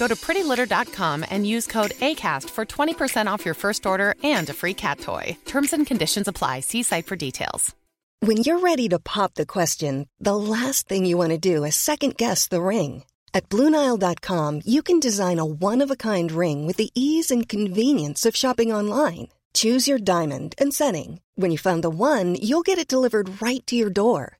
Go to prettylitter.com and use code ACAST for 20% off your first order and a free cat toy. Terms and conditions apply. See site for details. When you're ready to pop the question, the last thing you want to do is second guess the ring. At Bluenile.com, you can design a one of a kind ring with the ease and convenience of shopping online. Choose your diamond and setting. When you find the one, you'll get it delivered right to your door.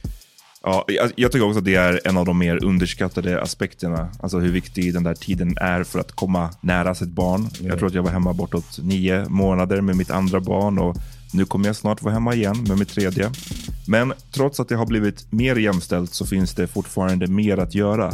Ja, jag tycker också att det är en av de mer underskattade aspekterna. Alltså hur viktig den där tiden är för att komma nära sitt barn. Mm. Jag tror att jag var hemma bortåt nio månader med mitt andra barn och nu kommer jag snart vara hemma igen med mitt tredje. Men trots att det har blivit mer jämställt så finns det fortfarande mer att göra.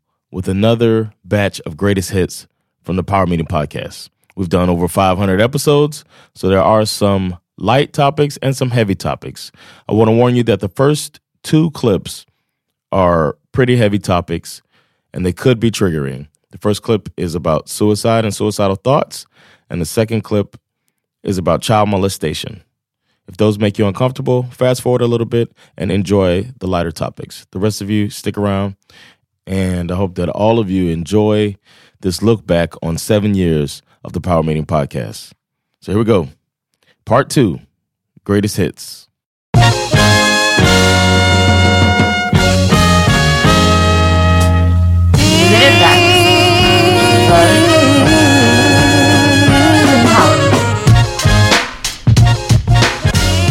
with another batch of greatest hits from the Power Meeting Podcast. We've done over 500 episodes, so there are some light topics and some heavy topics. I want to warn you that the first two clips are pretty heavy topics and they could be triggering. The first clip is about suicide and suicidal thoughts, and the second clip is about child molestation. If those make you uncomfortable, fast forward a little bit and enjoy the lighter topics. The rest of you stick around, and I hope that all of you enjoy this look back on seven years of the Power Meeting Podcast. So here we go. Part two Greatest Hits.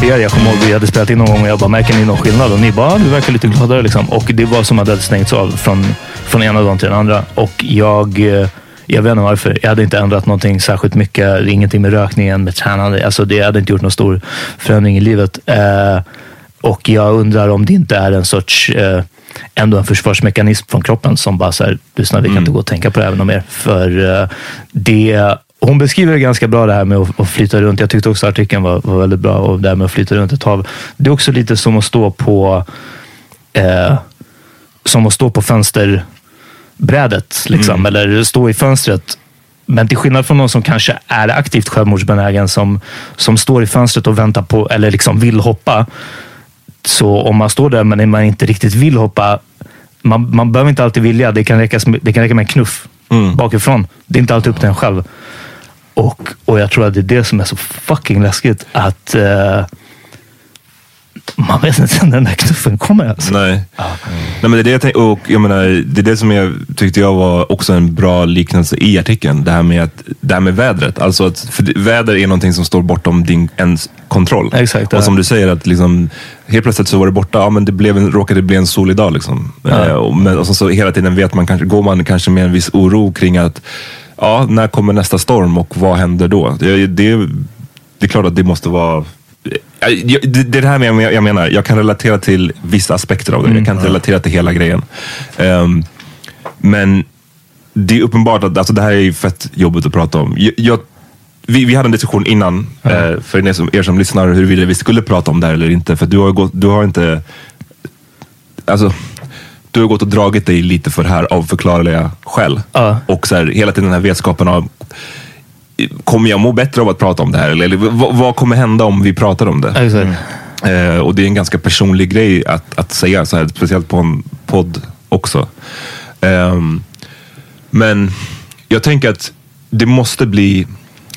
Er. Jag kommer ihåg vi hade spelat in någon gång och jag bara, märker ni någon skillnad? Och ni bara, du verkar lite gladare liksom. Och det var som att det hade stängts av från, från ena dagen till den andra. Och jag, eh, jag vet inte varför. Jag hade inte ändrat någonting särskilt mycket. Ingenting med rökningen, med tränande. Alltså det hade inte gjort någon stor förändring i livet. Eh, och jag undrar om det inte är en sorts eh, ändå en försvarsmekanism från kroppen som bara så här, lyssna, vi kan mm. inte gå och tänka på det här något mer. För det hon beskriver det ganska bra det här med att, flyta runt. Jag tyckte också artikeln var, var väldigt bra och det här med att flyta runt ett hav. Det är också lite som att stå på eh, som att stå på fönsterbrädet, liksom, mm. eller stå i fönstret. Men till skillnad från någon som kanske är aktivt självmordsbenägen, som, som står i fönstret och väntar på, eller liksom vill hoppa. Så om man står där men man inte riktigt vill hoppa, man, man behöver inte alltid vilja. Det kan räcka, det kan räcka med en knuff Mm. bakifrån. Det är inte alltid upp till en själv. Och, och jag tror att det är det som är så fucking läskigt. Att eh, man vet inte när den där knuffen kommer. Alltså. Nej. Nej, men det är det jag tänkte, och jag menar, det är det som jag tyckte jag var också en bra liknelse i artikeln. Det här med, att, det här med vädret. Alltså att, för väder är någonting som står bortom din ens kontroll. Exakt, Och ja. som du säger, att liksom, helt plötsligt så var det borta. Ja, men det blev en, råkade bli en solig dag. Liksom. Eh, och, men, och så, så hela tiden vet man, kanske, går man kanske med en viss oro kring att ja, när kommer nästa storm och vad händer då? Det, det, det är klart att det måste vara jag- jag- det, är det här med, jag menar, jag kan relatera till vissa aspekter av det. Jag kan inte relatera till hela grejen. Ehm, men det är uppenbart att alltså, det här är ju fett jobbigt att prata om. Jag, jag, vi, vi hade en diskussion innan, eh, för er som, er som lyssnar, huruvida vi skulle prata om det här eller inte. För du har, gått, du har inte... Alltså, du har gått och dragit dig lite för det här av förklarliga skäl. Ja. Och så här, hela tiden den här vetskapen av Kommer jag må bättre av att prata om det här? Eller, eller vad, vad kommer hända om vi pratar om det? Exakt. Eh, och det är en ganska personlig grej att, att säga, så här, speciellt på en podd också. Ehm, men jag tänker att det måste bli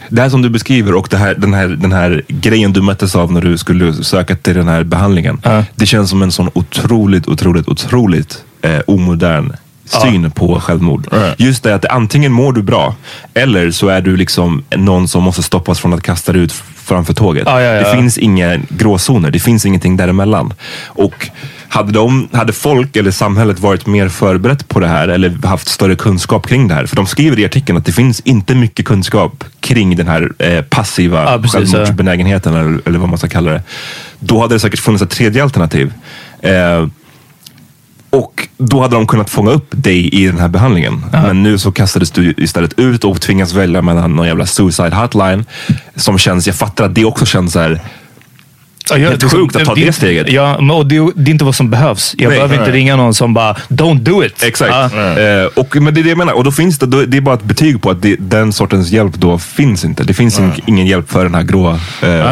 det här som du beskriver och här, den, här, den här grejen du möttes av när du skulle söka till den här behandlingen. Ja. Det känns som en sån otroligt, otroligt, otroligt eh, omodern syn på självmord. Right. Just det att antingen mår du bra eller så är du liksom någon som måste stoppas från att kasta dig ut framför tåget. Det finns inga gråzoner. Det finns ingenting däremellan. Och hade, de, hade folk eller samhället varit mer förberett på det här eller haft större kunskap kring det här. För de skriver i artikeln att det finns inte mycket kunskap kring den här eh, passiva Ja, precis, självmordsbenägenheten eller, eller vad man ska kalla det. Då hade det säkert funnits ett tredje alternativ. Eh, och då hade de kunnat fånga upp dig i den här behandlingen. Men nu så kastades du istället ut och tvingas välja mellan någon jävla suicide hotline. Som känns, jag fattar att det också känns så här. Ja, jag- Helt sjukt att ta det steget. Ja, men- och det, är- det är inte vad som behövs. Jag Nej. behöver inte Nej. ringa någon som bara, don't do it. Exakt. Ja. Eh, och, men det är det jag menar. Och då finns det, då, det är bara ett betyg på att det, den sortens hjälp då finns inte. Det finns ing- ingen hjälp för den här grå eh, I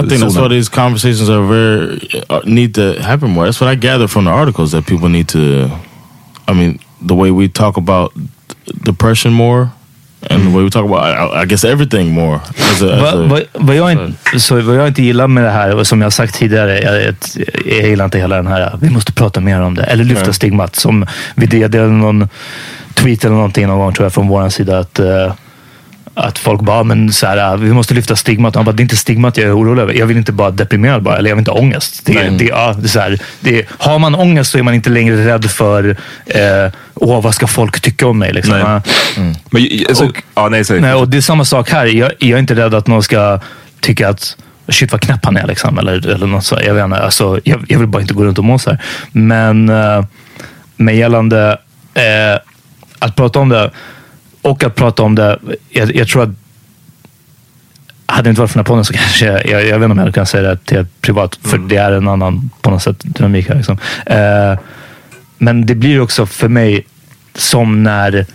think that's why zonen. these conversations are very uh, need to happen more. That's what I gather from the articles that people need to. I mean, the way we talk about depression more, and way we talk about, I, I guess, everything more. As a, as Vad, a, vad, vad, jag inte, så vad jag inte gillar med det här, och som jag har sagt tidigare, jag, jag, jag gillar inte hela den här, vi måste prata mer om det. Eller lyfta Nej. stigmat. Som vi delade någon tweet eller någonting någon gång tror jag från vår sida. att eh, att folk bara, men så här, vi måste lyfta stigmat. Han bara, det är inte stigmat jag är orolig över. Jag vill inte bara deprimerad bara, eller jag vill inte ha ångest. Det, det, ja, det är så här, det, har man ångest så är man inte längre rädd för, eh, åh, vad ska folk tycka om mig? Liksom. Nej. Ja. Men, alltså, Och- ja, nej. Nej, och det är samma sak här. Jag, jag är inte rädd att någon ska tycka att shit vad knäpp han är. Liksom, eller, eller något så. Jag, vet inte, alltså, jag, jag vill bara inte gå runt och må så här. Men eh, med gällande eh, att prata om det och att prata om det. Jag, jag tror att hade det inte varit för den här podden så kanske jag, jag, jag vet inte om jag hade kunnat säga det till privat. För det är en annan på något sätt dynamik här. Liksom. Eh, men det blir också för mig som när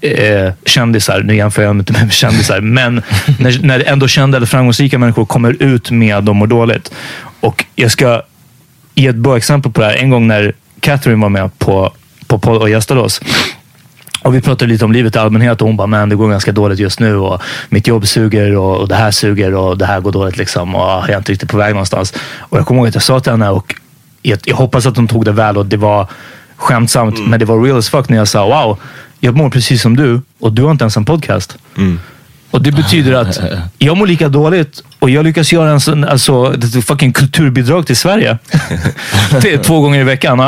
eh, kändisar, nu jämför jag inte med kändisar, men när, när ändå kända eller framgångsrika människor kommer ut med de mår dåligt. Och jag ska ge ett bra exempel på det här. En gång när Catherine var med på, på podd och gästade oss. Och vi pratade lite om livet i allmänhet och hon bara, men det går ganska dåligt just nu och mitt jobb suger och, och det här suger och det här går dåligt liksom och jag är inte riktigt på väg någonstans. Och jag kommer ihåg att jag sa till henne och jag, jag hoppas att de tog det väl och det var skämtsamt, men det var real as fuck när jag sa wow, jag mår precis som du och du har inte ens en podcast. Och det betyder att jag mår lika dåligt och jag lyckas göra en sån, alltså, ett fucking kulturbidrag till Sverige. det är två gånger i veckan.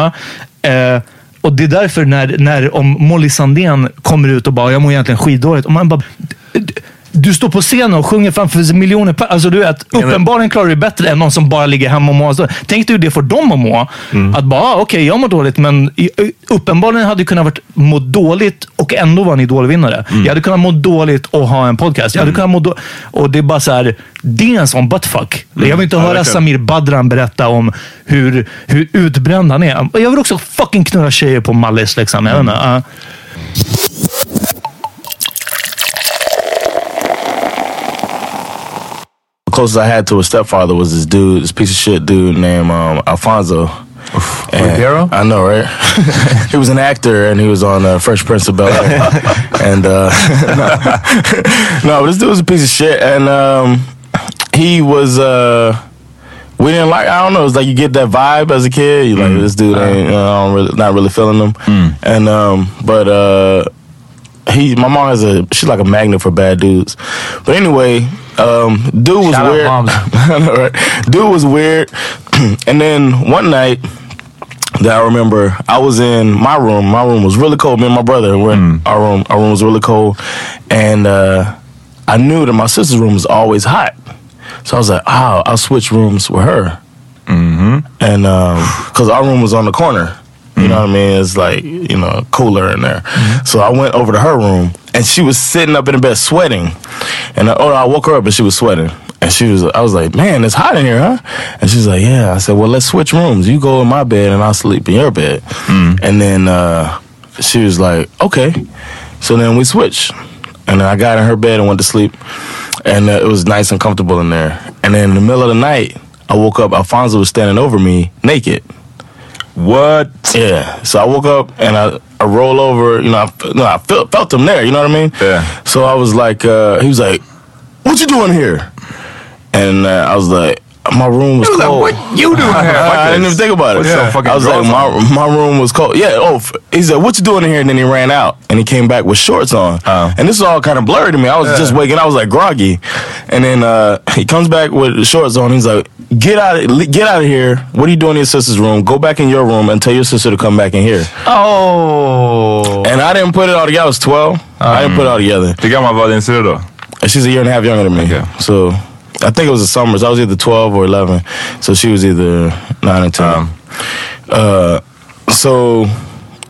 Eh, och det är därför när, när om Molly Sandén kommer ut och bara, jag mår egentligen skitdåligt. Och man bara, du står på scenen och sjunger framför miljoner Alltså du vet, uppenbarligen klarar du bättre än någon som bara ligger hemma och mår. Tänk dig hur det får dem att må. Att bara, ah, okej, jag mår dåligt, men uppenbarligen hade det kunnat varit må dåligt och ändå vara en idolvinnare. Jag hade kunnat må dåligt och ha en podcast. Jag hade kunnat må då- och det är bara så här, det är en sån buttfuck. Jag vill inte höra. Samir Badran berätta om hur, hur utbränd han är. Jag vill också fucking knulla tjejer på Mallis. Liksom. Jag vet inte, closest I had to a stepfather was this dude, this piece of shit dude named um, Alfonso. Ribeiro? I know, right? he was an actor and he was on uh, Fresh Prince of Bel Air. and uh, no, this dude was a piece of shit. And um, he was. Uh, we didn't like. I don't know. It's like you get that vibe as a kid. You like this dude ain't. You know, I don't really, not really feeling him. And um, but uh, he, my mom has a. She's like a magnet for bad dudes. But anyway, um, dude was Shout out weird. Right? Dude was weird. and then one night that I remember, I was in my room. My room was really cold. Me and my brother were in our room. Our room was really cold, and uh, I knew that my sister's room was always hot. So I was like, "Oh, I'll switch rooms with her." Mm-hmm. And because our room was on the corner, you know what I mean? It's like you know cooler in there. So I went over to her room, and she was sitting up in the bed sweating. And I, oh, I woke her up, and she was sweating. And she was, I was like, man, it's hot in here, huh? And she's like, yeah. I said, well, let's switch rooms. You go in my bed, and I'll sleep in your bed. And then uh, she was like, okay. So then we switched. And then I got in her bed and went to sleep. And uh, it was nice and comfortable in there. And then in the middle of the night, I woke up. Alfonso was standing over me naked. What? Yeah. So I woke up and I, I roll over. You know, I, no, I felt, felt him there. You know what I mean? Yeah. So I was like, uh, he was like, "What you doing here?" And uh, I was like, "My room was was like, cold." "What you doing here? I, didn't even think about it. So fucking I was like, my, my room was cold. Yeah. Oh, he said, "What you doing in here?" And then he ran out and he came back with shorts on. Oh. And this is all kind of blurry to me. I was just waking. I was like groggy, and then uh, he comes back with shorts on. He's like, "Get out! Of, get out of here! What are you doing in your sister's room? Go back in your room and tell your sister to come back in here." Oh. And I didn't put it all together. I was twelve. I didn't put it all together. Hur gammal var din syrra då? And she's a year and a half younger than me. Okay. So I think it was the summers. I was either 12 or 11. So she was either 9 or 10. Um. uh, so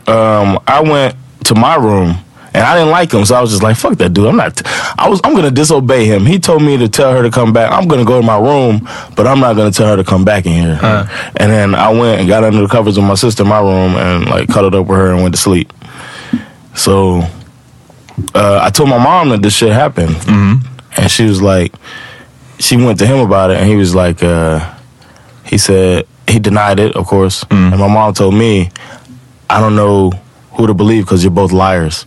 um, I went to my room and I didn't like him. So I was just like, fuck that dude. I'm not, I was, I'm going to disobey him. He told me to tell her to come back. I'm going to go to my room, but I'm not going to tell her to come back in here. And then I went and got under the covers with my sister in my room and like cuddled up with her and went to sleep. So uh, I told my mom that this shit happened, and she was like, she went to him about it, and he was like, uh, he said he denied it, of course, and my mom told me, I don't know who to believe because you're both liars,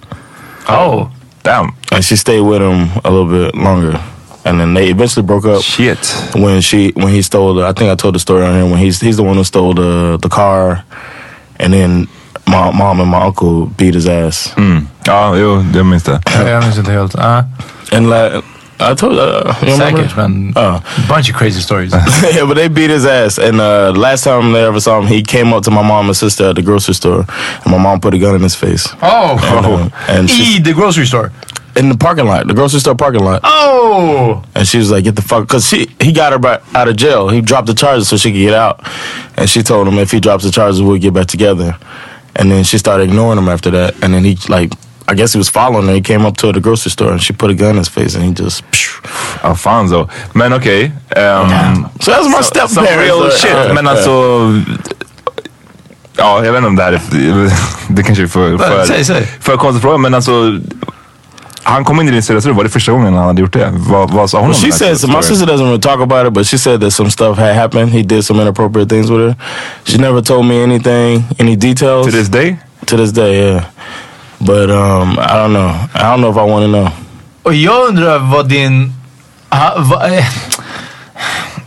Oh, damn. and she stayed with him a little bit longer, and then they eventually broke up Shit. when she when he stole. The, I think I told the story on here when he's he's the one who stole the the car, and then my mom and my uncle beat his ass. Mm. Ja, jo, jag minns det. Jag minns inte helt. Ja. And like I told uh, you? Säkert, men Uh, bunch of crazy stories. yeah, but they beat his ass. And uh, last time they ever saw him, he came up to my mom and sister at the grocery store, and my mom put a gun in his face. Oh! And, uh, and I the grocery store. in the parking lot, the grocery store parking lot. Oh! And she was like, "Get the fuck," because she he got her back out of jail. He dropped the charges so she could get out. And she told him if he drops the charges, we'll get back together. And then she started ignoring him after that. And then he like. I guess he was following her. He came up to her the grocery store and she put a gun in his face and he just. Alfonso. Men okej. ehm, So that's my Some step real shit. Men alltså... Ja, jag vet inte om det här är... Det kanske är för, för, Säg, säg. för konstig fråga, men alltså... Han kom in i din syrras rum. Var det första gången han hade gjort det? Vad, vad sa hon Well, om she den här said, so my sister doesn't really talk about it, but she said that some stuff had happened. He did some inappropriate things with her. She never told me anything, any details. To this day? To this day, yeah. But um, I don't know. I don't know if I want to know. Och jag undrar vad din... Ha, va, eh,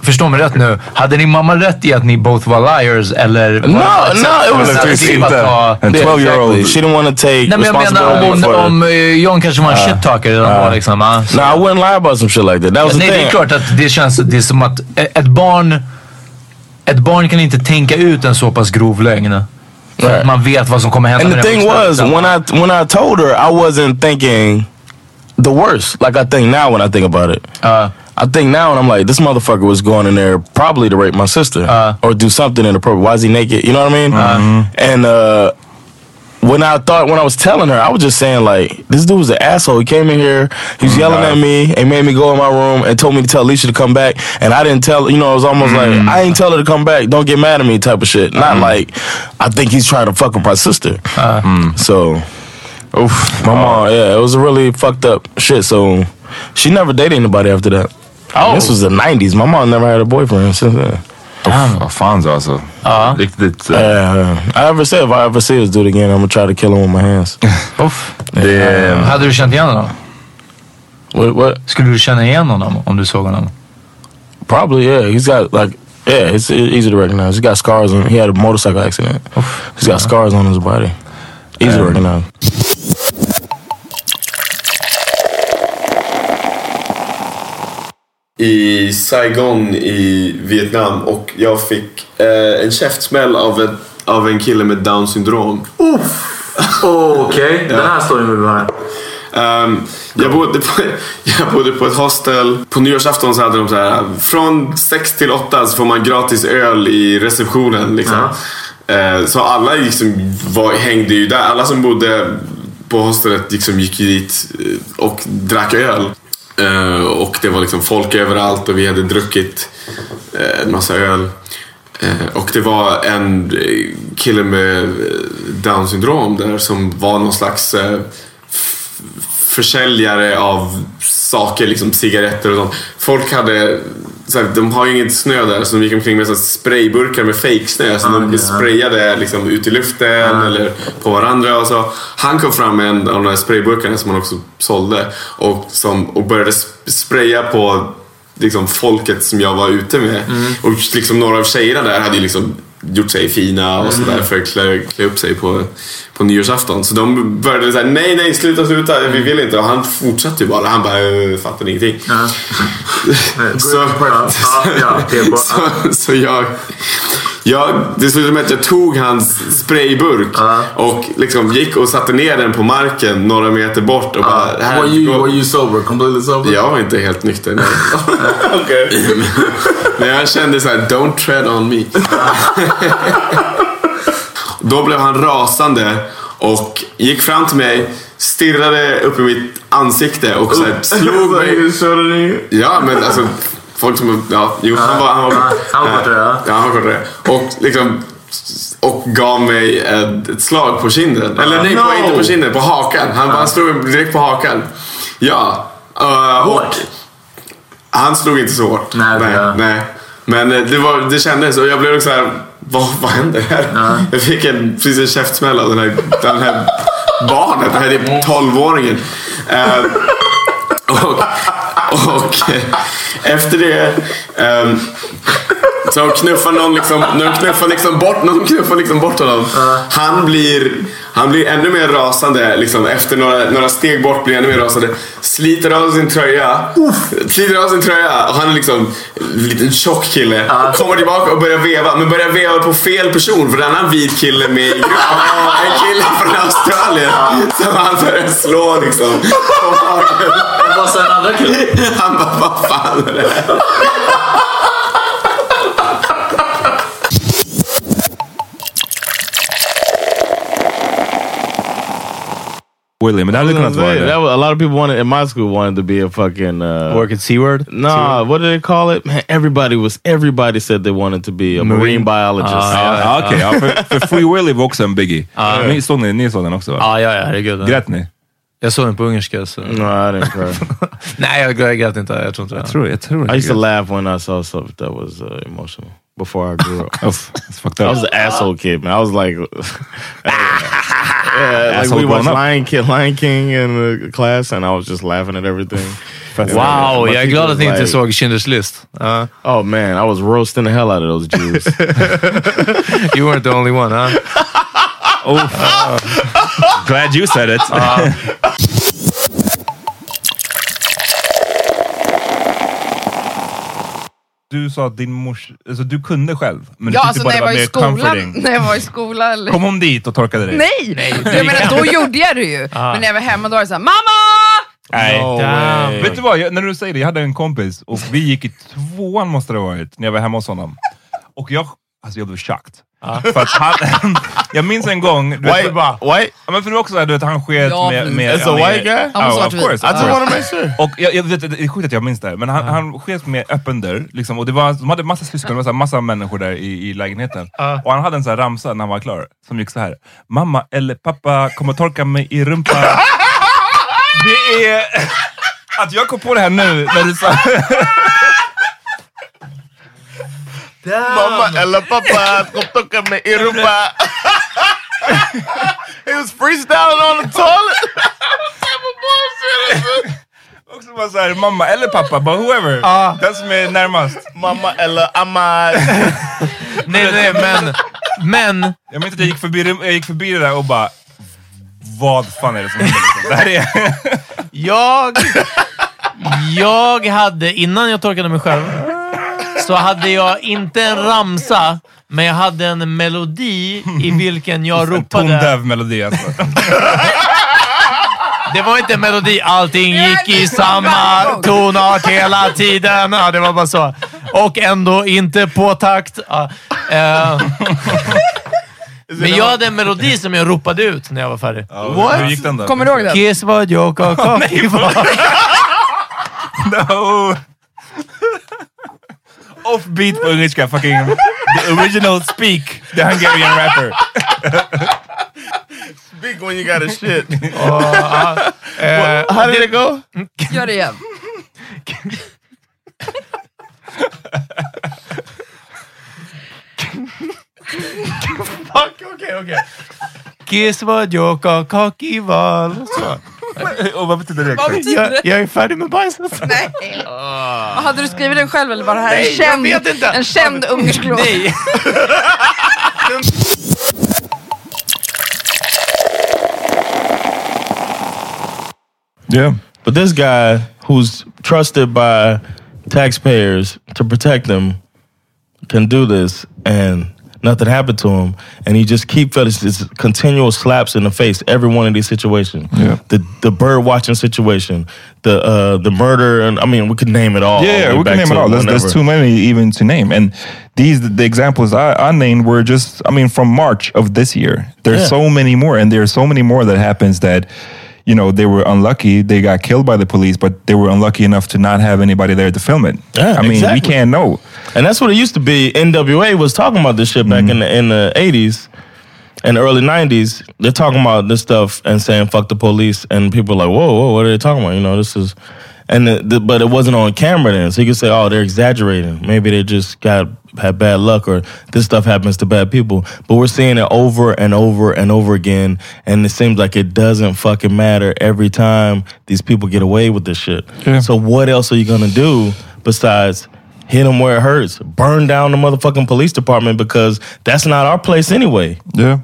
förstå mig rätt nu. Hade din mamma rätt i att ni both var liars eller? No, no, it was det inte. En Yeah, 12-year-old. exactly. She didn't want to take Nej men jag menar om, for om eh, John kanske var en shit-talker redan då liksom. ah, så- No, I wouldn't lie about some shit like that. That was Nej, the det thing. är klart att det känns det är som att ett barn ett barn kan inte tänka ut en så pass grov lögn. Right. man vet vad som kommer hända And the thing was, when I when I told her, I wasn't thinking the worst. Like I think now when I think about it. Uh, I think now and I'm like, this motherfucker was going in there probably to rape my sister Uh. or do something inappropriate. Why is he naked? You know what I mean? And uh, when I thought, when I was telling her, I was just saying like, this dude was an asshole. He came in here, he was yelling at me and made me go in my room and told me to tell Alicia to come back. And I didn't tell, you know, it was almost like, mm-hmm. I ain't tell her to come back. Don't get mad at me type of shit. Not mm-hmm. like, I think he's trying to fuck up my sister. Uh-huh. Mm. So, Uff. my oh. mom, yeah, it was a really fucked up shit. So she never dated anybody after that. Oh. This was the 90s. My mom never had a boyfriend since then. Vad fan så alltså. Ja. Riktigt. eh, Yeah, I ever say if I ever see us do it again, I'm gonna try to kill him with my hands. Uff. det, Hade du känt igen honom? what? What? Skulle du känna igen honom om du såg honom? Probably, yeah. He's got like, yeah, it's easy to recognize. He's got scars on. He had a motorcycle accident. He's got scars on his body. Easy to recognize. I Saigon i Vietnam och jag fick eh, en käftsmäll av, ett, av en kille med down syndrom. Okej, den här storyn vill vi höra. Ehm, jag, bodde på, jag bodde på ett hostel. På nyårsafton så hade de så här från 6 till 8 så får man gratis öl i receptionen. Liksom. Eh, så alla liksom var, hängde ju där. Alla som bodde på hostelet liksom gick ju dit eh, och drack öl. Eh, och det var liksom folk överallt och vi hade druckit eh, en massa öl. Eh, och det var en kille med eh, down syndrom där som var någon slags eh, försäljare av saker, liksom cigaretter och sånt. Folk hade, så här, de har ju inget snö där så de gick omkring med så här sprayburkar med fejksnö som de sprayade liksom, ut i luften eller på varandra. Och så. Han kom fram med en av de där sprayburkarna som han också sålde och, som, och började sp- spraya på liksom, folket som jag var ute med. Och liksom, några av tjejerna där hade ju liksom gjort sig fina och sådär för att klä, klä upp sig på, på nyårsafton. Så de började säga nej, nej, sluta, sluta, vi vill inte. Och han fortsatte ju bara. Han bara, "Eh, fattade ingenting. så, så, så jag, jag, det slutade med att jag tog hans sprayburk och liksom gick och satte ner den på marken några meter bort och bara... här, Were you were you sober? Completely sober? jag var inte helt nykter. Nej. Men jag kände så här: don't tread on me. Då blev han rasande och gick fram till mig, stirrade upp i mitt ansikte och så här, slog mig. Ja, men alltså folk som... Ja, jo, han var... Han var, han var kortare, ja. Ja, han var kortare. Och liksom... Och gav mig ett, ett slag på kinden. Eller nej, på, inte på kinden, på hakan. Han, han slog direkt på hakan. Ja. Uh, hårt? Han slog inte så hårt. Nej, nej, ja. nej. Men eh, det, var, det kändes och jag blev också här. Vad, vad händer här? Jag fick en, precis en käftsmäll av den här, den här barnet. Den här typ 12-åringen. Eh, efter det ehm, så knuffar någon liksom, någon knuffar liksom bort, någon knuffar liksom bort honom. Han blir, han blir ännu mer rasande. Liksom, efter några, några steg bort blir han ännu mer rasande. Sliter av sin tröja. Sliter av sin tröja. Och han är liksom en liten tjock kille. Kommer tillbaka och börjar veva. Men börjar veva på fel person. För det är en annan vit kille med i gruppen. En kille från Australien. Som han börjar slå liksom. på magen. Vad sa den andra killen? Han bara, vad fan är det här? Willie, men det hade kunnat vara that was, a lot of people wanted in my school wanted to be a fucking uh, Work at SeaWorld? Nah, what do they call it? Man, everybody was everybody said they wanted to be a marine, biologist. Ja, ja, okej. ja, för, för Free Willy var också en biggie. Ah, ni, såg ni, ni såg den också va? Ja, ja, ja, herregud. Grät ni? Jag såg den på ungerska. Så. No, I didn't cry. Nej, jag, jag grät inte. Jag tror inte det. Jag tror, jag tror I used to laugh when I saw stuff that was uh, emotional before I grew up. Uff, it's I was an asshole kid, man. I was like, ah. Yeah, like we watched growing up. Lion King, Lion King in the class, and I was just laughing at everything. Wow, My jag är teacher glad was att ni inte like- såg Schindler's list. Ja. Oh man, I was roasting the hell out of those Jews. you weren't the only one, huh? oh Glad you said it. Uh, Du sa att din mors... Alltså du kunde själv, men Ja, du alltså tyckte när bara jag det var var i mer skolan. comforting. När jag var i skolan. Eller? Kom hon dit och torkade dig? Nej! jag menar, då gjorde jag det ju. Men när jag var hemma då var det såhär, mamma! Nej. No way. Vet du vad, jag, när du säger det, jag hade en kompis och vi gick i tvåan måste det ha varit, när jag var hemma hos honom. Och jag, alltså jag blev chocked. För att han, jag minns en gång, du vet, white, white. Ja, men för det var också så här, du vet, han sket Ja, med... med It's a white guy? Ja, of course. I just want to make sure. Och jag, jag vet, det är sjukt att jag minns det här, men han, han sket med öppen dörr. Liksom, och det var, de hade massa syskon, det var så här, massa människor där i, i lägenheten. Och han hade en så här ramsa när han var klar, som gick så här. Mamma eller pappa kommer torka mig i rumpan. det är... Att jag kom på det här nu, när du sa... Mamma eller pappa, kom tocka mig i rumpa. He was freestyling on the toilet. Också bara såhär, mamma eller pappa, bara whoever. Den som är närmast. Mamma eller amma. Nej, nej, men... Men... Jag minns att jag gick förbi, jag gick förbi det där och bara, vad fan är det som händer? Liksom? Det här är... Jag... Jag hade, innan jag torkade mig själv, så hade jag inte en ramsa, men jag hade en melodi i vilken jag ropade... Tondöv melodi alltså. Det var inte en melodi, allting gick i samma tonart hela tiden. Ja, det var bara så. Och ändå inte på takt. Ja, eh. Men jag hade en melodi som jag ropade ut när jag var färdig. Hur gick den då? Kommer du ihåg den? Kiss vad jag och var. No! Offbeat på engelska, fucking the original speak, the Hungarian rapper. Speak when you got a shit. Eh, How did it go? Gör det igen. Fuck, okej, okej. Kiss vad jag och kaki var. Så. och vad betyder det? Vad betyder Jag, det? jag är färdig med bajset. Nej. Hade du skrivit den själv eller var det här Nej, en jag känd, vet inte. en känd ungersk låt? Nej. Yeah. But this guy who's trusted by taxpayers to protect them can do this and nothing happened to him. And he just keep feeling this continual slaps in the face every one of these situations. Yeah. The the bird watching situation, the uh the murder and I mean we could name it all. all Yeah, way we can name it all. There's, there's too many even to name. And these, the examples I, I named were just, I mean, from March of this year. There's Yeah. so many more, and there's so many more that happens that, you know, they were unlucky. They got killed by the police, but they were unlucky enough to not have anybody there to film it. Yeah, I mean, we can't know. And that's what it used to be. NWA was talking about this shit back Mm-hmm. in the in the eighties and early nineties. They're talking about this stuff and saying "fuck the police," and people are like, "Whoa, whoa, what are they talking about?" You know, this is, and the, the, but it wasn't on camera then, so you could say, "Oh, they're exaggerating. Maybe they just got had bad luck, or this stuff happens to bad people." But we're seeing it over and over and over again, and it seems like it doesn't fucking matter every time these people get away with this shit. Yeah. So what else are you gonna do besides? hit them where it hurts, burn down the motherfucking police department because that's not our place anyway. Yeah.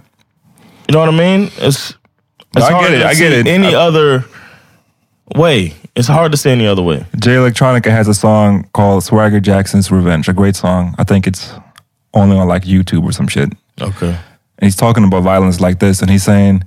You know what I mean? It's it's I hard get it, to I get it. Any I- other way? It's hard to say any other way. Jay Electronica has a song called Swagger Jackson's Revenge, a great song. I think it's only on like YouTube or some shit. Okay. And he's talking about violence like this, and he's saying,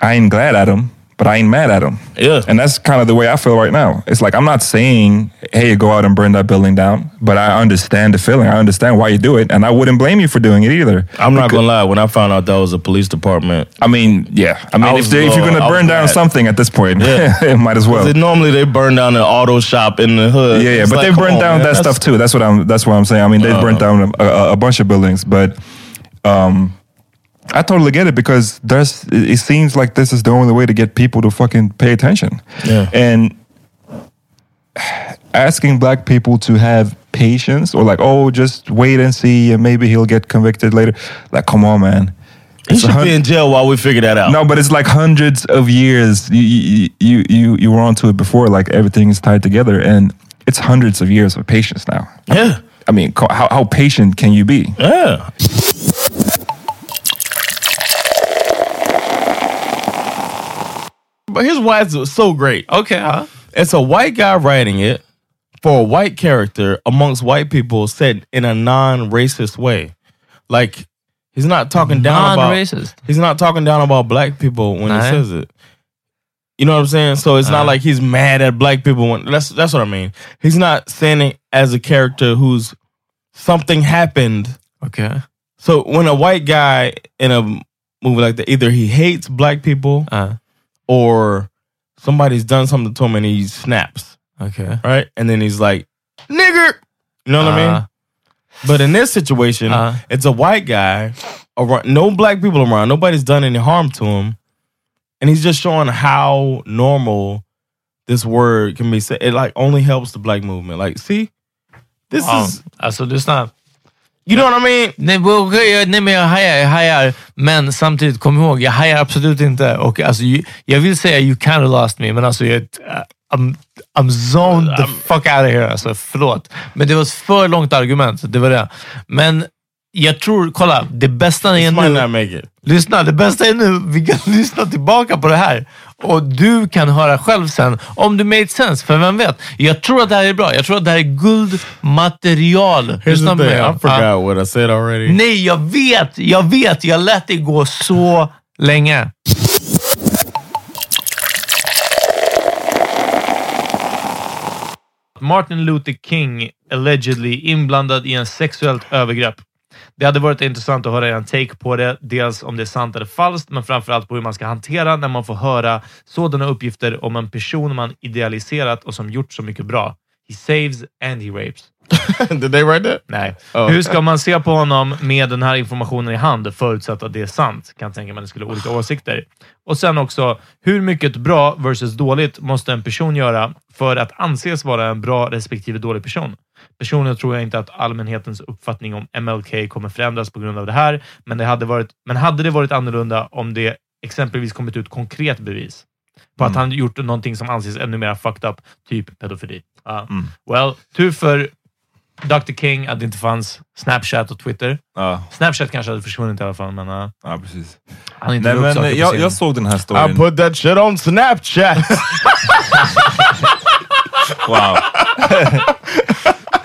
I ain't glad at him, but I ain't mad at him. Yeah. And that's kind of the way I feel right now. It's like I'm not saying, hey, go out and burn that building down, but I understand the feeling. I understand why you do it, and I wouldn't blame you for doing it either. I'm not gonna lie. When I found out that was a police department, I mean, yeah. I mean, I if, they, if you're gonna burn down mad. something at this point, Yeah. it might as well. normally they burn down an auto shop in the hood. Yeah, yeah, It's but like, they burned down man, that stuff too. That's what I'm. That's what I'm saying. I mean, they Uh. burnt down a, a, a bunch of buildings, but um, I totally get it because there's. It seems like this is the only way to get people to fucking pay attention. Yeah. and asking black people to have patience or like, oh, just wait and see, and maybe he'll get convicted later. Like, come on, man. He It's should hun- be in jail while we figure that out. no, but it's like hundreds of years. You you you you, you were onto it before. Like everything is tied together, and it's hundreds of years of patience now. Yeah. I mean, how how patient can you be? Yeah. But here's why it's so great. Okay, huh? It's a white guy writing it for a white character amongst white people said in a non-racist way. Like he's not talking down about Non-racist. He's not talking down about black people when he says it. You know what I'm saying? So it's not like he's mad at black people when that's that's what I mean. He's not saying it as a character who's something happened. Okay. So when a white guy in a movie like that, either he hates black people Uh, or somebody's done something to him and he snaps, okay. right? And then he's like, nigger. You know what I mean? Uh, But in this situation, Uh. it's a white guy around, no black people around, nobody's done any harm to him, and he's just showing how normal this word can be said. It like only helps the black movement. Like, see, This Ja, is this lyssna. You know what I mean? Nej, jag- nej men jag hajar, jag hajar. Men samtidigt, kom ihåg, jag hajar absolut inte. Och alltså, jag vill säga you kind of lost me, men alltså jag, uh, I'm, I'm zoned the fuck out of here. Alltså, förlåt. Men det var ett för långt argument. Det var det. Men jag tror, kolla, det bästa är nu... Lyssna, det bästa är nu, vi kan lyssna tillbaka på det här. Och du kan höra själv sen om det made sense. För vem vet? Jag tror att det här är bra. Jag tror att det här är guldmaterial. Lyssna the thing. I forgot what I said already. Nej, jag vet! Jag vet! Jag lät det gå så länge. Martin Luther King allegedly inblandad i en sexuellt övergrepp. Det hade varit intressant att höra en take på det. Dels om det är sant eller falskt, men framförallt på hur man ska hantera när man får höra sådana uppgifter om en person man idealiserat och som gjort så mycket bra. He saves and he rapes. Did they write that? Nej. Oh. Hur ska man se på honom med den här informationen i hand, förutsatt att det är sant? Kan tänka mig att det skulle ha olika åsikter. Och sen också, hur mycket bra versus dåligt måste en person göra för att anses vara en bra respektive dålig person? Personligen tror jag inte att allmänhetens uppfattning om MLK kommer förändras på grund av det här, men, det hade, varit, men hade det varit annorlunda om det exempelvis kommit ut konkret bevis på att han gjort någonting som anses ännu mer fucked up, typ pedofili. Ja. Well, tur för Dr. King att det inte fanns Snapchat och Twitter. Ja, Snapchat kanske hade försvunnit i alla fall, men uh, ja precis. han inte Nej, men jag, sin- jag såg den här I storyn. put that shit on Snapchat. Wow.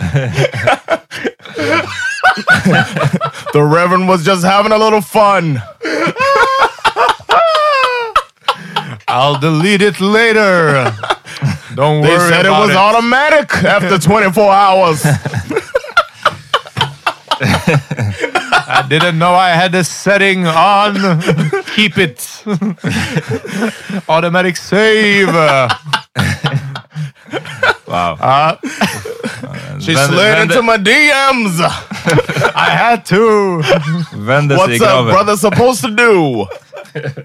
the Reverend was just having a little fun. I'll delete it later. Don't They worry said it was automatic after 24 hours. I didn't know I had the setting on. Keep it. Automatic save. wow. Uh, she Vänder- slid vänder- into my DMs. I had to. Vänder sig i What's a graven. brother supposed to do?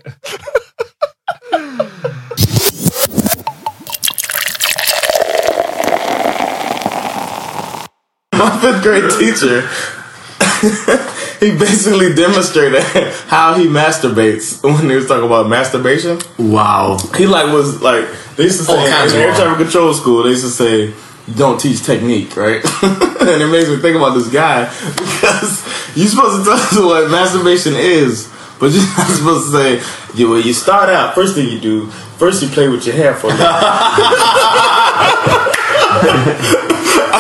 My fifth grade teacher, he basically demonstrated how he masturbates when he was talking about masturbation. Wow. He like was like they used to say All kinds in of air wrong. traffic control school. They used to say you don't teach technique, right? and it makes me think about this guy because you're supposed to tell us what masturbation is, but you're not supposed to say you. Well, you start out first thing you do. First you play with your hair for a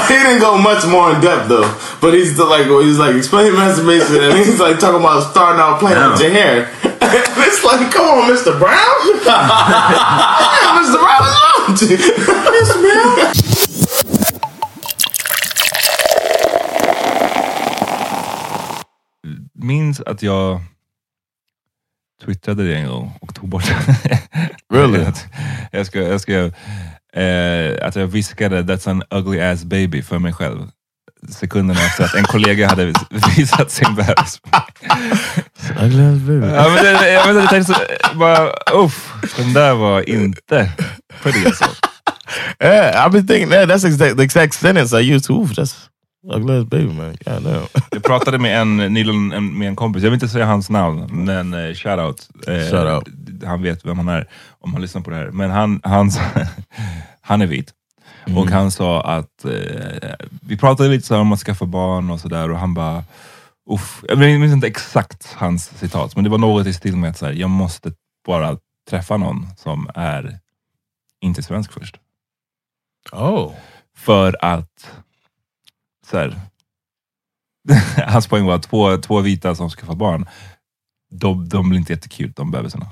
he didn't go much more in depth though, but he's still like he's like explaining masturbation and he's like talking about starting out playing with your hair. And it's like, come on, Mr. Brown, yeah, Mr. Brown? Mr. Brown. Minns att jag twittrade det en gång och tog bort Really? Att jag skrev, jag skrev eh, att jag viskade “That's an ugly ass baby” för mig själv. Sekunderna efter att en kollega hade visat sin bebis. Ja, men det, jag, vet, jag tänkte så, bara, uff, den där var inte på det så. Yeah, I've been thinking that. That's exact, the exact sentence I used. Oof, that's ugly ass baby, man. God damn. Jag pratade med en nyligen en- med en kompis, jag vill inte säga hans namn, men eh, shoutout. Eh, Shoutout. Han vet vem han är om han lyssnar på det här. Men han, han, han är vit. Och han sa att, eh, vi pratade lite så om att skaffa barn och sådär och han bara, uff, jag minns inte exakt hans citat, men det var något i stil med att så här, jag måste bara träffa någon som är inte svensk först. Oh. För att, så här, hans poäng var att två, två vita som skaffar barn, de, de blir inte jättekul de bebisarna.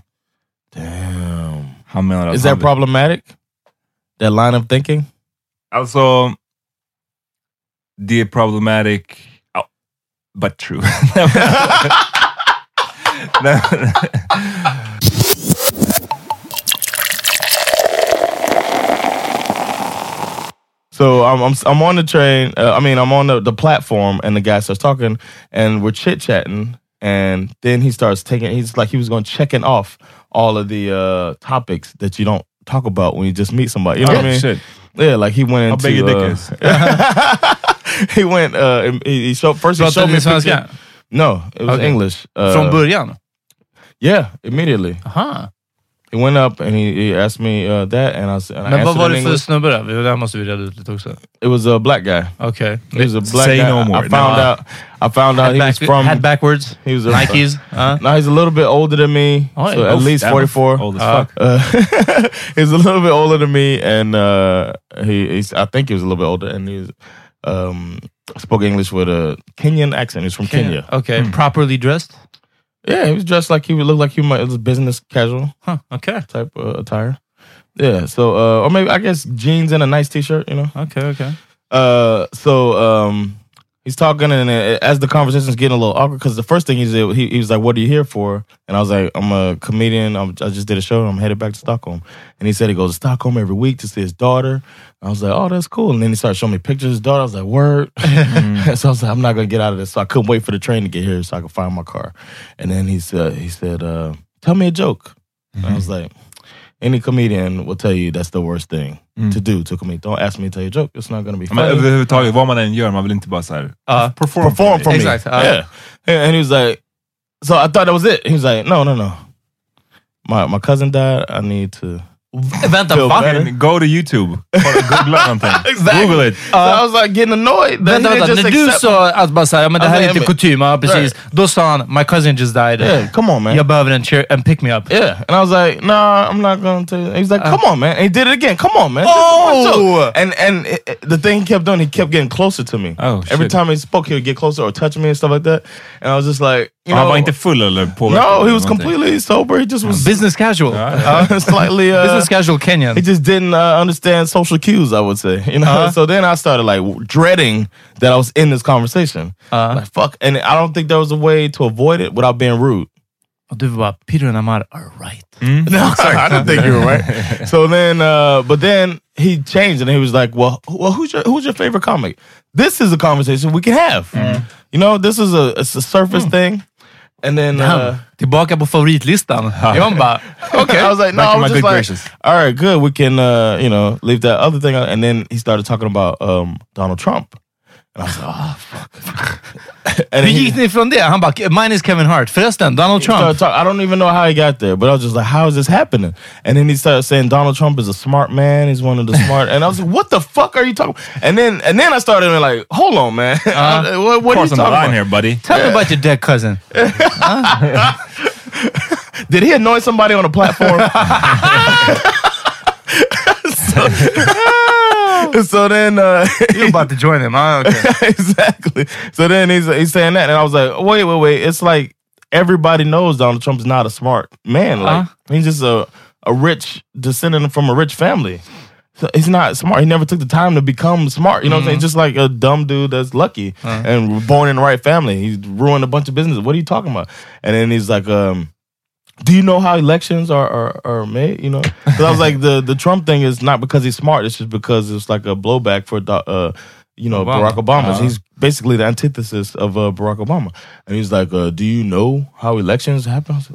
Damn. Han menar att Is that problematic? That line of thinking? Alltså, det är problematic, oh, but true. So I'm I'm I'm on the train. Uh, I mean, I'm on the, the platform, and the guy starts talking, and we're chit chatting, and then he starts taking. He's like he was going checking off all of the uh, topics that you don't talk about when you just meet somebody. You know what I Oh, mean? shit. Yeah, like he went How into. big your dick uh, is. he went. Uh, he, he showed first. He showed me svenska? No, it was Okay. English. Uh, Från början? Yeah, immediately. Aha. He went up and he, he asked me uh, that, and I, s- and I Men vad answered var in det för English. snubbe då? Det här måste vi reda ut lite också. It was a black guy. Okay. He was a black Say guy. no more. I found No. out. I found out Head, he back, was from. head backwards? He was a, Nikes? Uh, No, he's a little bit older than me, Oh, so yeah. at least Damn, 44. Old as fuck. Uh, he's a little bit older than me, and uh, he, he's, I think he was a little bit older, and he's um, spoke English with a Kenyan accent. He's from Kenya. Okay. Properly dressed? Yeah, he was dressed like he would look like he might it was business casual Huh. Okay. type uh, attire. Yeah, so uh, or maybe I guess jeans and a nice t-shirt, you know. Okay, okay. Uh, so um, he's talking, and as the conversation's getting a little awkward, because the first thing he said, he, he was like, "What are you here for?" And I was like, "I'm a comedian. I'm, I just did a show. I'm headed back to Stockholm." And he said he goes to Stockholm every week to see his daughter. I was like, "Oh, that's cool." And then he started showing me pictures of his daughter. I was like, "Word." so I was like, "I'm not gonna get out of this." So I couldn't wait for the train to get here so I could find my car. And then he said, "He said, uh, tell me a joke." And I was like. Any comedian will tell you that's the worst thing to do to comedian. Don't ask me to tell you a joke. It's not going to be Ja, Men funny. överhuvudtaget, vad man än gör, man vill inte bara så här, Uh, perform, perform for me. Exactly. Uh, yeah. And and he was like, so I thought that was it. He was like, no, no, no. My my cousin died. I need to. Vänta, Feel va? better. Go to YouTube. Googla någonting. Exactly. Google it. So I was like getting annoyed. that Vänta, he vänta. didn't just När du accept- sa att bara såhär, ja, men det här är Alltså, inte men- kutym, ja, precis. Right. Då sa han, my cousin just died. Yeah, come on, man. Jag behöver en chair and pick me up. Yeah, and I was like, "Nah, I'm not gonna tell you." He's like, "Come on, man!" And he did it again. Come on, man! This is my Oh! and and it, it- the thing he kept doing, he kept getting closer to me. Oh, Every shit. time he spoke, he would get closer or touch me and stuff like that. And I was just like, you Han var inte full eller påverkad? no, he was completely sober. He just was Business casual. uh, slightly uh, Business casual Kenyan. he just didn't uh, understand social cues. I would say, you know. Uh-huh. So then I started like dreading that I was in this conversation. Uh-huh. Like fuck, and I don't think there was a way to avoid it without being rude. Och du bara, Peter and Amar are right. No, I didn't think you were right. So then, uh, but then he changed and he was like, "Well, well, who's your who's your favorite comic? This is a conversation we can have. You know, this is a it's a surface thing." And then uh, Tillbaka på favoritlistan. Man bara, okay, I was like, "No, Back I in was just like, all right, good. We can, uh, you know, leave that other thing." out. And then he started talking about um, Donald Trump, and I was like, "Oh fuck." and Hur he- gick ni från det? Han bara, mine is Kevin Hart. Förresten, Donald Trump. talk- I don't even know how he got there, but I was just like, how is this happening? And then he started saying Donald Trump is a smart man. He's one of the smart. and I was like, what the fuck are you talking? And then and then I started like, hold on, man. Uh-huh. what what are you Crossing the talking line about? here, buddy. Tell me about your dead cousin. Did he annoy somebody on the platform? so, so then uh, You're about to join him. Ah, okay. exactly. So then he's he's saying that, and I was like, wait, wait, wait. It's like everybody knows Donald Trump's not a smart man. Like Uh-huh. he's just a a rich descendant from a rich family. So he's not smart. He never took the time to become smart. You know what I'm saying? Just like a dumb dude that's lucky and born in the right family. He's ruined a bunch of business. What are you talking about? And then he's like, um, do you know how elections are are, are made? You know, because I was like, the the Trump thing is not because he's smart. It's just because it's like a blowback for uh, you know Obama. Barack Obama. Uh-huh. He's basically the antithesis of uh, Barack Obama. And he's like, uh, do you know how elections happen? I, was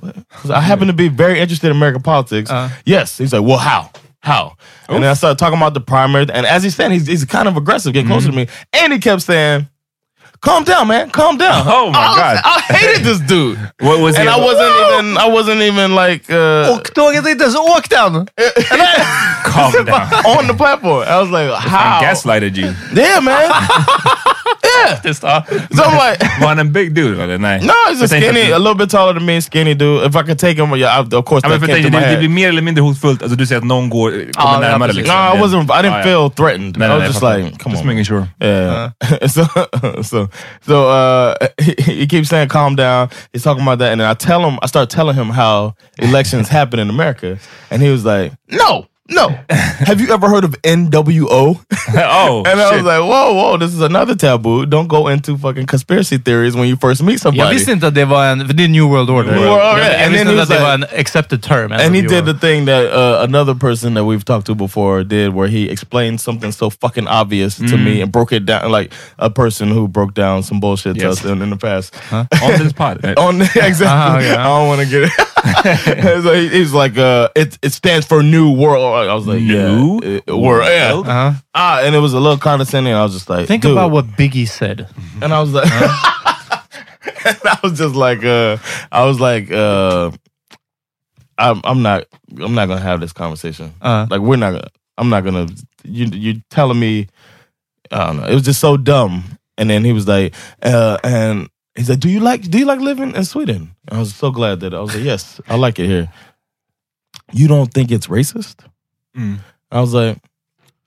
like, I happen to be very interested in American politics. Uh. yes. He's like, well, how? How? And then I started talking about the primary, and as he's saying, he's, he's kind of aggressive, getting closer to me, and he kept saying. Calm down, man. Calm down. Oh, my I was- God. I hated this dude. What was and he? I wasn't even. I wasn't even like. Uh, Och tåget är inte ens åkt än. Calm down. on the platform. I was like, Han how? gaslighted you. Yeah, man. yeah. So I'm like, Var han en big dude eller? Nej. no, he's a skinny, a little bit taller than me, skinny dude. If I could take him, yeah, I, of course Ja, men för jag came to tänkte, my det, det blir mer eller mindre hotfullt. Alltså, du säger att någon går, kommer ja, närmare. precis. No, I wasn't. I didn't ja. feel threatened. Nej, I was nej, just like, come Just on. making sure. Yeah. so, so, so, uh, he, he keeps saying, "Calm down." He's talking about that, and then I tell him, I start telling him how elections happen in America, and he was like, "No, no. Have you ever heard of NWO?" oh, And I was like, "Whoa, whoa, this is another taboo. Don't go into fucking conspiracy theories when you first meet somebody." Jag visste inte att det var en, det är New World Order. New World Order. Jag, jag And visste then he inte att was det like- var en accepted term. and he did the thing that uh, another person that we've talked to before did, where he explained something so fucking obvious to me and broke it down like a person who broke down some bullshit to us in, in the past. On this pod. On exactly, Uh-huh, yeah. I don't want to get it. So he, he's like, uh, it it stands for New World. I was like, New yeah, it- World. Yeah. Uh-huh. Ah, and it was a little condescending. I was just like, Think dude. about what Biggie said. And I was like, and I was just like, uh, I was like, uh, I'm, I'm not, I'm not gonna have this conversation. Uh. Like, we're not gonna, I'm not gonna. You, you telling me, I don't know. It was just so dumb. And then he was like, uh, and he's said, do you like, do you like living in Sweden? I was so glad that I was like, yes, I like it here. You don't think it's racist? Mm. I was like,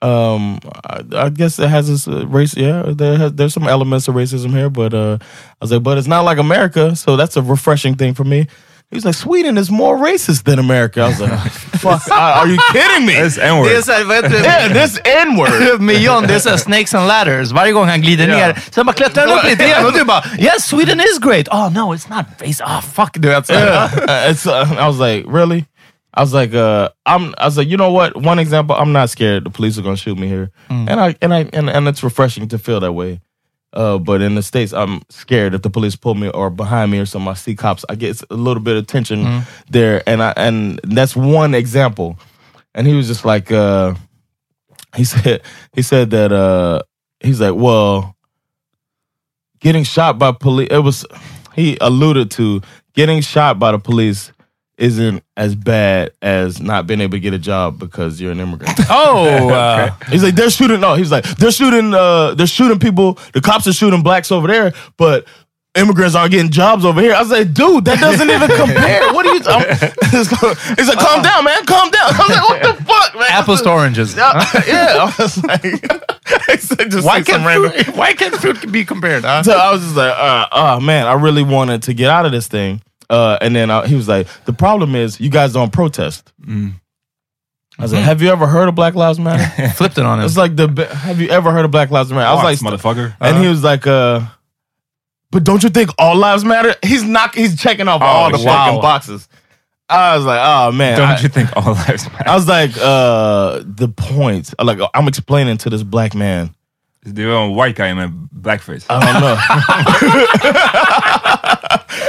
um, I, I guess it has its uh, race. Yeah, there has, there's some elements of racism here, but uh, I was like, but it's not like America, so that's a refreshing thing for me. He was like, Sweden is more racist than America. I was like, fuck, are are you kidding me? It's N-word. Det är såhär, vad heter det? Yeah, this N-word. Med Jon, det är såhär snakes and ladders. Varje gång han glider Ja. ner, sen bara klättrar han upp lite igen och du bara Yes, Sweden is great! Oh no, it's not based. Oh fuck, du vet. så yeah. Uh, it's, uh, I was like, really? I was like, uh, I'm. I was like, you know what? One example, I'm not scared. The police are gonna shoot me here, and I and I and, and it's refreshing to feel that way. Uh, but in the states, I'm scared if the police pull me or behind me or something. I see cops. I get a little bit of tension there, and I and that's one example. And he was just like, uh, he said, he said that uh, he's like, well, getting shot by police. It was he alluded to getting shot by the police isn't as bad as not being able to get a job because you're an immigrant. Oh! uh, He's like, they're shooting. No, he's like, they're shooting. Uh, they're shooting people. The cops are shooting blacks over there, but immigrants aren't getting jobs over here. I was like, dude, that doesn't even compare. What are you? I'm, he's like, calm down, man, calm down. I was like, what the fuck, man? apples to oranges. Yeah, yeah. I was like, it's like just Why like can't, random. fruit, why can't fruit be compared? Huh? So I was just like, uh, oh man, I really wanted to get out of this thing. Uh, and then I, he was like, the problem is you guys don't protest. I was like, have you ever heard of Black Lives Matter? Flipped it on him. It's like the have you ever heard of Black Lives Matter? I was like, motherfucker. and he was like, uh, but don't you think all lives matter? He's not. He's checking off all the wow. fucking boxes. I was like, oh man. Don't I, you think all lives matter? I was like, uh, the point. Like I'm explaining to this black man. Du var en white guy med blackface. I don't know.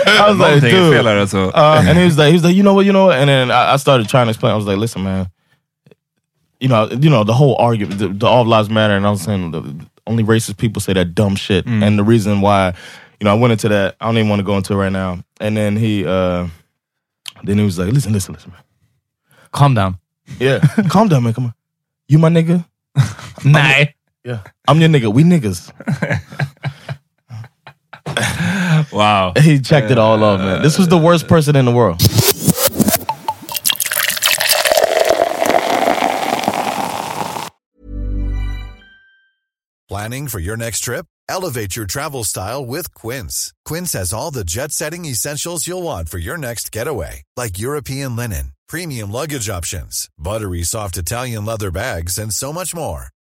I was like, Någonting är dude. fel här alltså. Uh, and he was like, he was like, you know what, you know what, and then I, I started trying to explain. I was like, listen, man, you know, you know, the whole argument, the, the all lives matter, and I was saying the, only racist people say that dumb shit, and the reason why, you know, I went into that. I don't even want to go into it right now. And then he, uh then he was like, listen, listen, listen, man. Calm down. Yeah, calm down, man. Come on, you my nigga. Nej. Yeah, I'm your nigga. We niggas. Wow. He checked it all off, man. This was the worst person in the world. Planning for your next trip? Elevate your travel style with Quince. Quince has all the jet setting essentials you'll want for your next getaway, like European linen, premium luggage options, buttery soft Italian leather bags, and so much more.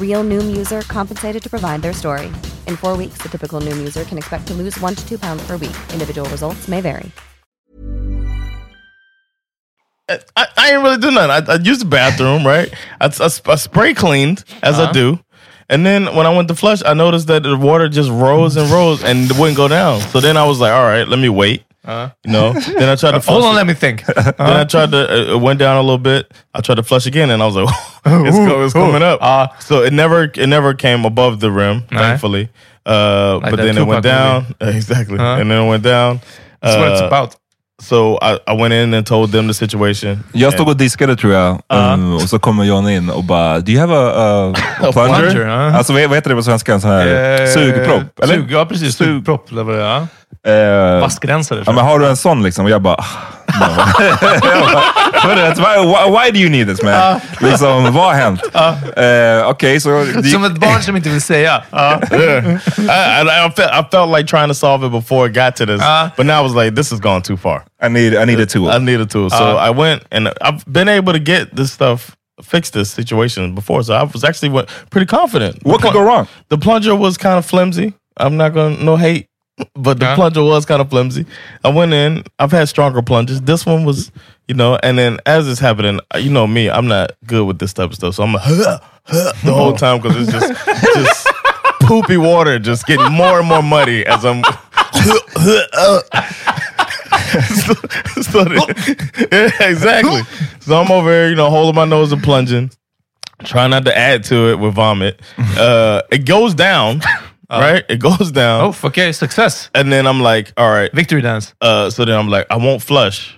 Real Noom user compensated to provide their story. In four weeks, the typical Noom user can expect to lose one to two pounds per week. Individual results may vary. I, I ain't really do nothing. I, I used the bathroom, right? I, I, I spray cleaned as I Uh-huh. do. And then when I went to flush, I noticed that the water just rose and rose and it wouldn't go down. So then I was like, all right, let me wait. You know. Then I tried to. Hold on, it. let me think. Then I tried to. uh, It went down a little bit. I tried to flush again, and I was like, "It's, go, it's coming up." so it never, it never came above the rim, thankfully. Uh, but that then it went down. exactly, Huh? and then it went down. That's what it's Uh, about. So I, I went in and told them the situation. Jag stod och diskade tror jag. Um, och så kommer John in och bara, do you have a, a, a plunger? plunger, ja. Alltså vad heter det på svenska? En sån här Eh, sugpropp? Eller? Sug, ja, precis. Sugpropp. det är. Eh, Vaskrensare. Ja, men har du en sån liksom? Och jag bara, ah, no. jag bara "Hörru, why, why, do you need this man? Liksom, vad har hänt? Eh, Okej, så... Som ett barn som inte vill säga. Yeah. I, I, I, felt, I felt like trying to solve it before it got to this, but now I was like, this has gone too far. I need, I need a tool. I need a tool. So Uh. I went and I've been able to get this stuff, fix this situation before. So I was actually went pretty confident. What could go wrong? The plunger was kind of flimsy. I'm not gonna no hate, but the plunger was kind of flimsy. I went in. I've had stronger plungers. This one was, you know. And then as it's happening, you know me, I'm not good with this type of stuff. So I'm like, the whole time because it's just just poopy water, just getting more and more muddy as I'm. so, yeah, exactly. So I'm over here, you know, holding my nose and plunging, trying not to add to it with vomit. Uh, it goes down, right? It goes down. Oh, okay, success. And then I'm like, all right, victory dance. Uh, so then I'm like, I won't flush.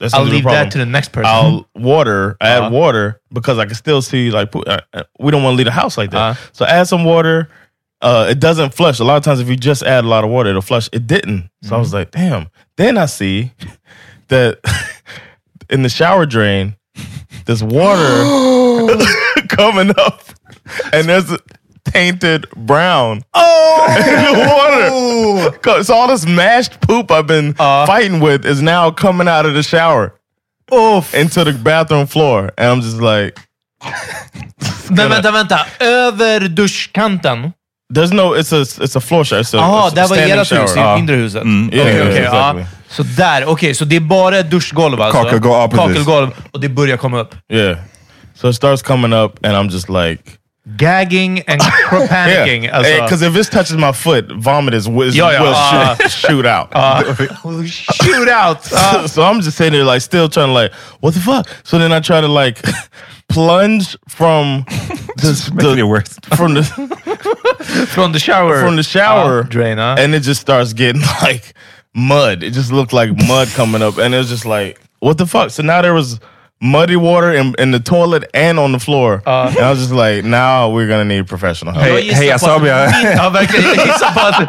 That's I'll leave that to the next person. I'll water, add Uh-huh. water because I can still see like uh, uh, we don't want to leave the house like that. Uh-huh. So add some water. Uh, it doesn't flush. A lot of times, if you just add a lot of water, it'll flush. It didn't. So I was like, damn. Then I see that in the shower drain, there's water coming up, and there's a tainted brown. Oh, in the water. 'Cause all this mashed poop I've been fighting with is now coming out of the shower. Into the bathroom floor. And I'm just like, Men vänta, vänta. Över duschkanten? There's no, it's a, it's a floor shower. It's a, Jaha, it's a där var standing ert hus, i shower. mindre huset. Mm. Okej, Yeah, okej, yeah, ja. exactly. Så där, okej. så det är bara ett duschgolv alltså? Kakelgolv, ja, precis. Kakelgolv. Och det börjar komma upp. Yeah. So it starts coming up and I'm just like, Gagging and panicking. Yeah, because if this touches my foot, vomit is will, Ja, ja, will ah. shoot, shoot out. shoot out. so, so I'm just sitting there like still trying to like, what the fuck? So then I try to like plunge from this the, worse. from the from the shower from the shower uh, drain, huh? and it just starts getting like mud. It just looked like mud coming up, and it was just like, what the fuck? So now there was muddy water in, in the toilet and on the floor, and I was just like, now we're gonna need professional help. Hej, hej Asabia. Ja, verkligen. Jag gissar på att...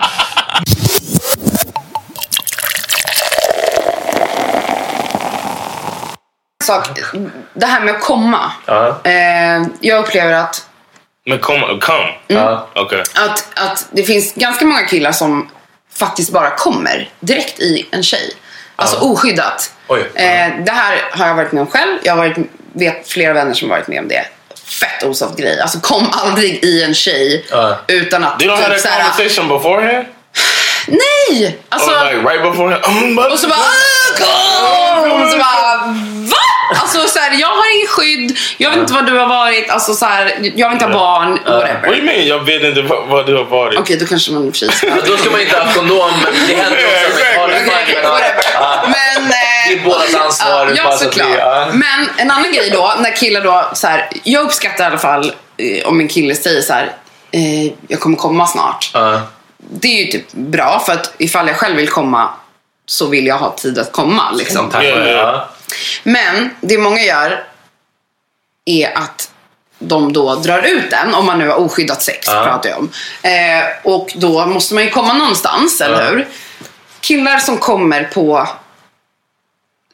sak, det här med att komma. Eh, jag upplever att, Men kom, kom. Mm. Okej. att, att det finns ganska många killar som faktiskt bara kommer direkt i en tjej. Alltså oskyddat. Oj. Eh, det här har jag varit med om själv. Jag har varit, vet flera vänner som varit med om det. Fett osoft grej. Alltså kom aldrig i en tjej utan att... You don't have that såhär- conversation beforehand? Nej! Alltså, Or like right beforehand? I'm about och så bara "Ah, kom! Och så bara VA? Alltså så här, jag har ingen skydd, jag vet inte vad du har varit, alltså så här, jag vill inte ha barn, What do whatever. you mean? Jag vet inte vad, vad du har varit. Okej, då kanske man i. Då ska man inte ha kondom. Det händer också men. Men... Det är bådas ansvar. Ja, bara så att vi- såklart. ja. Men en annan grej då, när killar då så här, jag uppskattar i alla fall eh, om en kille säger så här, eh, jag kommer komma snart. Ja. Det är ju typ bra för att ifall jag själv vill komma så vill jag ha tid att komma. Liksom. Det. Ja. Men det många gör är att de då drar ut den, om man nu har oskyddat sex, Ja. pratar jag om. Eh, och då måste man ju komma någonstans, eller Ja. hur? Killar som kommer på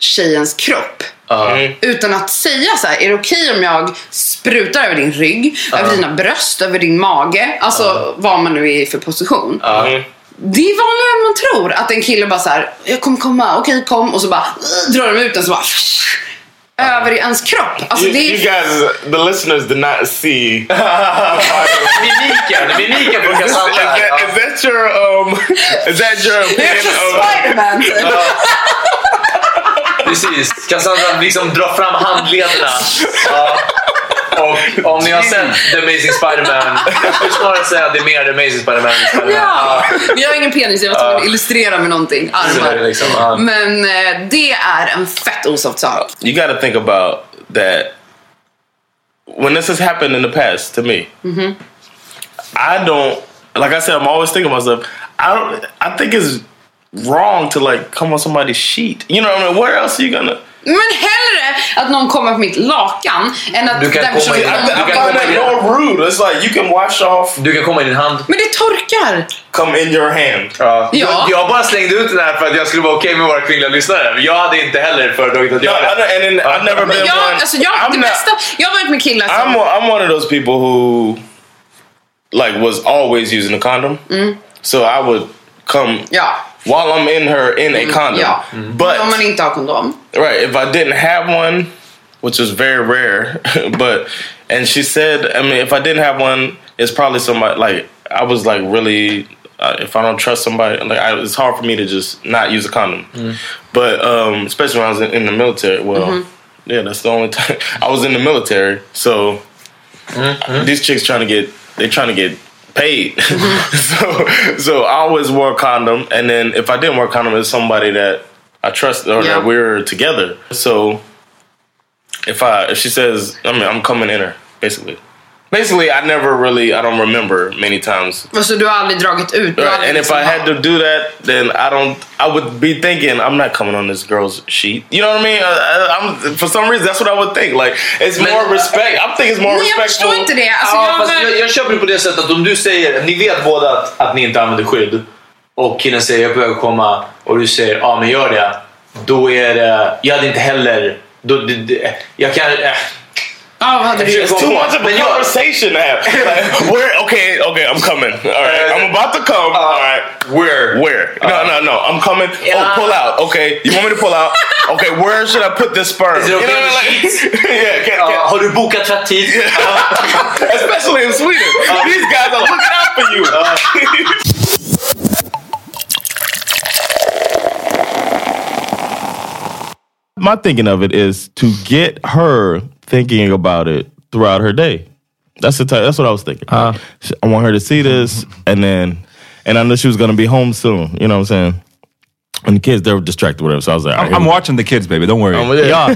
tjejens kropp Ja. utan att säga så här, är det okej om jag sprutar över din rygg, Ja. över dina bröst, över din mage, alltså vad man nu är i för position. Ja. Det är vanligare än man tror att en kille bara så här, jag kommer komma, okej kom och så bara drar de ut den så bara över i ens kropp. Alltså you, det you är... guys, the listeners did not see. Mimiken, mimiken på Cassandra. Is that, is that your um? Is that your opinion of? Spiderman typ. Precis. Cassandra liksom drar fram handlederna. Ja. Och om ni har sett The Amazing Spider-Man, jag skulle snarare säga att det är mer The Amazing Spider-Man än Spider-Man. Ja, jag har ingen penis, jag var tvungen att illustrera med någonting. Det Armar. liksom, ja. Men eh, det är en fett osoft sak. You got to think about that. When this has happened in the past to me, Mhm. I don't. Like I said, I'm always thinking to myself. I don't. I think it's wrong to like come on somebody's sheet. You know what I mean? Where else are you gonna? Men hellre att någon kommer på mitt lakan än att Du kan den komma personen... i- I, I find that more rude. It's like you can wash off. Du kan komma i din hand. Men det torkar! Come in your hand. Ja. Ja. Jag, jag bara slängde ut den här för att jag skulle vara okej med våra kvinnliga lyssnare. Jag hade inte heller föredragit att No, göra I then I've never been jag, one. alltså jag, I'm det not- bästa, jag har varit med killar som... I'm one, I'm one of those people who like was always using a condom. Mm. So I would come Ja. While I'm in her in a condom. Ja. But Om man inte har kondom. right, if I didn't have one, which was very rare, but and she said, I mean, if I didn't have one, it's probably somebody like I was like really. Uh, if I don't trust somebody, like I, it's hard for me to just not use a condom. But um, especially when I was in, in the military. Well, Mhm. yeah, that's the only time I was in the military. So these chicks trying to get they trying to get paid. so so I always wore a condom, and then if I didn't wear a condom, it's somebody that I trust or Yeah. that we're together. So if I if she says, I mean, I'm coming in her basically. Basically, I never really I don't remember many times Så du har aldrig dragit ut? Right, aldrig and if liksom- I had to do that, then I don't. I would be thinking I'm not coming on this girl's sheet. You know what I mean? I, I, I'm for some reason that's what I would think. Like it's more respect. I think it's more Nej, jag respectful. förstår inte det. Alltså, ja, jag, fast jag, jag köper det på det sättet att om du säger, ni vet båda att, att ni inte använder skydd och killen säger jag att komma och du säger ja men gör det. Då är det, jag hade inte heller, då, det, det, jag kan... Äh, Ja, vad hade du It's too much of a conversation to have. Like, where? Okay, okay, I'm coming. All right, I'm about to come. Uh, All right, where? Where? No, uh, no, no. I'm coming. Oh, pull out. Okay, you want me to pull out? Okay, where should I put this sperm? Is it You okay know, with like- sheets? yeah, can, Ja, can, uh, har du bokat tvättid? especially in Sweden. These guys are looking out for you. My thinking of it is to get her thinking about it throughout her day. That's the type, that's what I was thinking. I want her to see this, and then, and I know she was going to be home soon. You know what I'm saying? And the kids, they were distracted, whatever. So I was like, all right, I'm, I'm watching the kids, baby. Don't worry. Um, yeah.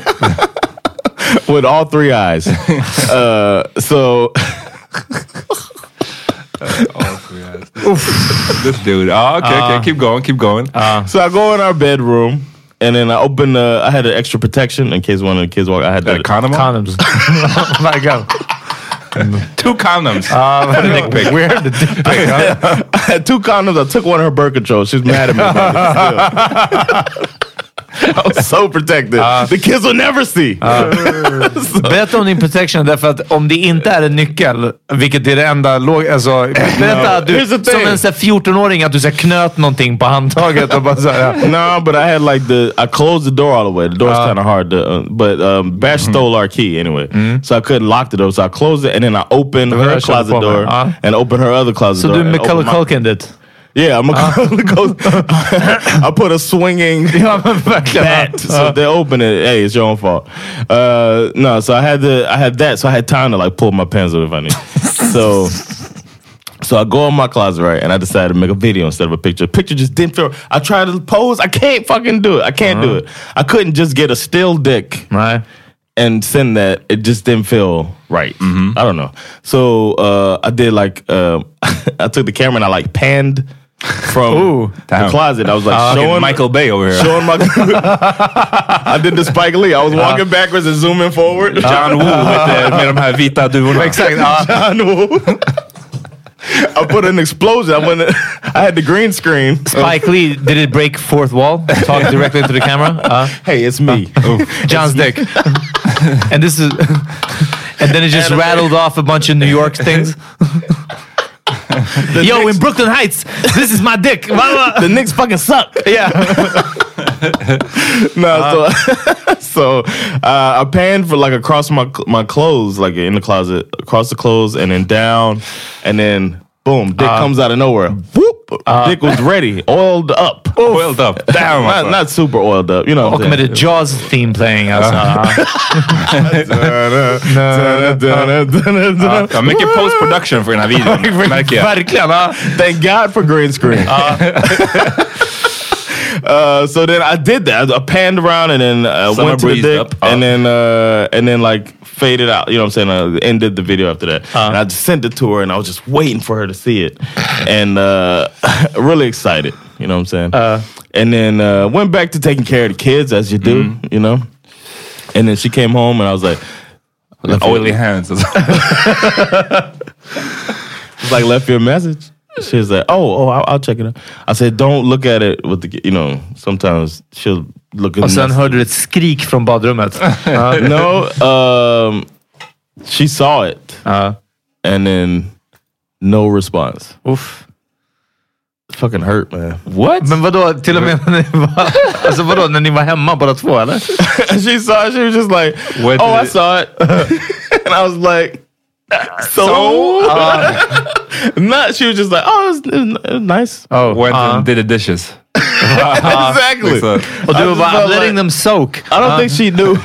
with all three eyes. uh, so this dude. Oh, okay, Uh, okay. Keep going. Keep going. so I go in our bedroom. And then I opened. the. I had an extra protection in case one of the kids walk. I had the condom. on? Condoms. Let go. Two condoms. Uh, dick pic. Weird. The dick pic, huh? I had two condoms. I took one of her birth control. She was mad at me. I was so protected. the kids will never see. Berätta om din protection, därför att om det inte är en nyckel, vilket är det enda låg... Alltså, berätta att du, som en så här 14-åring, att du så här knöt någonting på handtaget och bara så här, no, but I had like the I closed the door all the way. The door's kind of hard to, uh, but um, Bash stole our key anyway, so I couldn't lock the door. So I closed it and then I opened Det det her closet door and opened her other closet Så door. du Macaulay opened my- Culkin it? Yeah, I'm a go. I put a swinging Ja, men verkligen. bat, so they open it. Hey, it's your own fault. Uh, no, so I had to. I had that, so I had time to like pull my pants up if I need. so. So I go in my closet, right, and I decided to make a video instead of a picture. Picture just didn't feel. I tried to pose. I can't fucking do it. I can't do it. I couldn't just get a still dick, right, and send that. It just didn't feel right. I don't know. So uh, I did like uh, I took the camera and I like panned from the damn. closet. I was like Uh, showing Michael Bay over here. Showing my. I did the Spike Lee. I was walking backwards and zooming forward. John Woo med, med de här vita duvorna. Exakt. Ja. John Woo. I put an explosion. I went. I had the green screen. Spike Lee, did it break fourth wall? Talk directly into the camera? Uh, hey, it's me. Jon's dick. and this is... And then it just Anime. rattled off a bunch of New York things. Yo, in Brooklyn Heights, this is my dick. the Knicks fucking suck. Yeah. no, so so uh, I panned for like across my my clothes, like in the closet, across the clothes, and then down, and then boom, dick Uh. comes out of nowhere. Whoop! Uh, dick was ready, oiled up. Oiled up. Damn not, not super oiled up. You know what Och I'm med the Jaws theme playing uh-huh. alltså. Ja, ja, uh, mycket post production för den här videon, märker jag. Verkligen. ja. Thank God for green screen. Uh, uh, so then I did that. I panned around and then uh, Summer went to the dick, up. and then uh, and then like faded out. You know what I'm saying? I ended the video after that, and I just sent it to her, and I was just waiting for her to see it, and uh, really excited. You know what I'm saying? and then uh, went back to taking care of the kids as you do. You know, and then she came home, and I was like. left Oily hands. alltså. It's like left your message. She was like, "Oh, oh, I'll, I'll check it out." I said, "Don't look at it with the, you know. Sometimes she'll look at." Och the sen message. hörde du ett skrik från badrummet. Uh, no, um, she saw it, and then no response. Oof. It fucking hurt, man. What? Men vadå, till och med när ni var, alltså vadå, när ni var hemma båda två eller? she saw it. She was just like, What "Oh, I it- saw it," and I was like, "So?" Not. She was just like, "Oh, it was, it was- nice." Oh, Went uh, and did the dishes. exactly. Liksom. och du I var just bara, felt I'm letting like- them soak. I don't think she knew.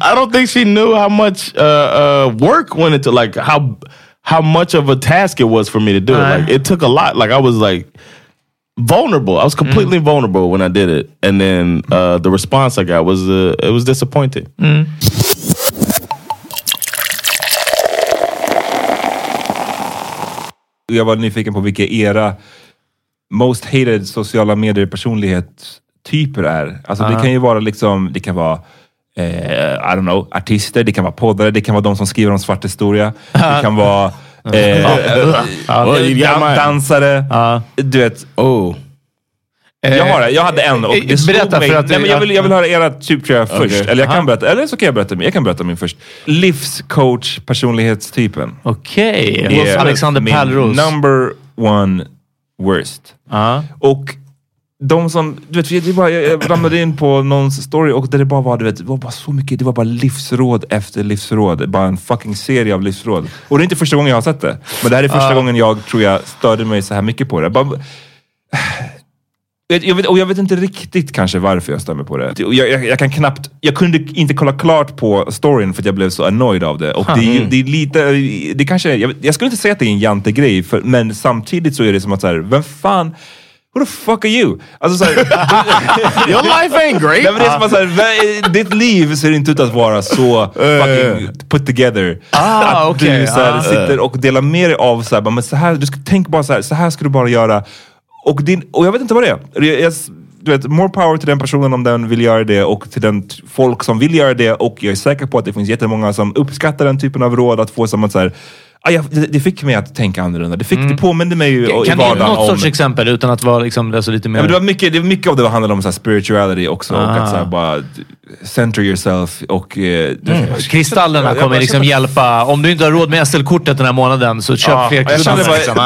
I don't think she knew how much uh, uh, work went into like how how much of a task it was for me to do. it. Uh. Like it took a lot. Like I was like vulnerable. I was completely vulnerable when I did it, and then uh, the response I got was uh, it was disappointing. Jag var nyfiken på vilka era most hated sociala medier personlighetstyper är. Alltså det Ah. kan ju vara liksom, det kan vara eh, I don't know, artister, det kan vara poddare, det kan vara de som skriver om svart historia. Det kan vara eh, mine. dansare. Du vet, Oh, jag, har det, jag hade en och det Eh, slog berätta, mig. för att- Nej, men jag, vill, jag vill höra era typ tror jag först. Eller, jag kan berätta, eller så kan jag berätta min. Jag kan berätta min först. Livscoach personlighetstypen. Okej. är Alexander min Pärlros. Number one worst. Ja. Och de som, du vet, det bara, jag jag ramlade in på någons story och där det bara var, du vet, det var bara så mycket, det var bara livsråd efter livsråd. Bara en fucking serie av livsråd. Och det är inte första gången jag har sett det. Men det här är första Ja. gången jag tror jag störde mig så här mycket på det. Bara, jag, vet, och jag vet inte riktigt kanske varför jag mig på det. Jag, jag, jag kan knappt, jag kunde inte kolla klart på storyn för att jag blev så annoyed av det. Och det, är, ju- det är lite, det kanske, jag, jag skulle inte säga att det är en jante-grej, för- men samtidigt så är det som att så här, vem fan Who the fuck are you? Alltså så här, your life ain't great. Nej, men det är som att så här, vä- ditt liv ser inte ut att vara så fucking put together. Ah, att okej. du så här, Ah. sitter och delar med dig av så här, men så här, du ska, tänk bara så här, så här ska du bara göra. Och, din, och jag vet inte vad det är. Jag, jag, du vet, more power till den personen om den vill göra det och till den folk som vill göra det. Och jag är säker på att det finns jättemånga som uppskattar den typen av råd. Att få som att så här, ah, jag, det, det fick mig att tänka annorlunda. Det, fick, det påminde mig ju i Mm. Kan du ge vardagen något om... sorts exempel utan att vara liksom, alltså lite mer... Ja, men det var mycket, det var mycket av det handlade om så här spirituality också. Och Ah. att så här, bara center yourself. Och, eh, Mm. Kristallerna Jag- jag kommer liksom hjälpa. Om du inte har råd med SL-kortet den här månaden så köp Ja, fler jag Liksom.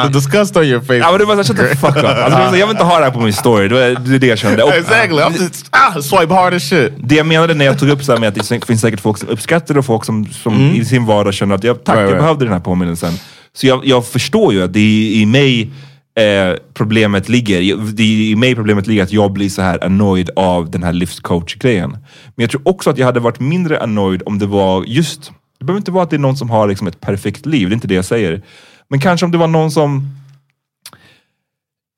the disgust on your face. Ja, men det var så shut the fuck up. Alltså, jag vill inte ha det här på min story. Det var det, är det jag kände. Och, Exactly. I'm just ah, swipe hard as shit. Det jag menade när jag tog upp så här med att det finns säkert folk som uppskattar det och folk som, som Mm. i sin vardag känner att jag, tack, Right, jag right. behövde den här påminnelsen. Så jag, jag förstår ju att det är i mig eh, problemet ligger. Det är i mig problemet ligger att jag blir så här annoyed av den här livscoach-grejen. Men jag tror också att jag hade varit mindre annoyed om det var just, det behöver inte vara att det är någon som har liksom ett perfekt liv, det är inte det jag säger. Men kanske om det var någon som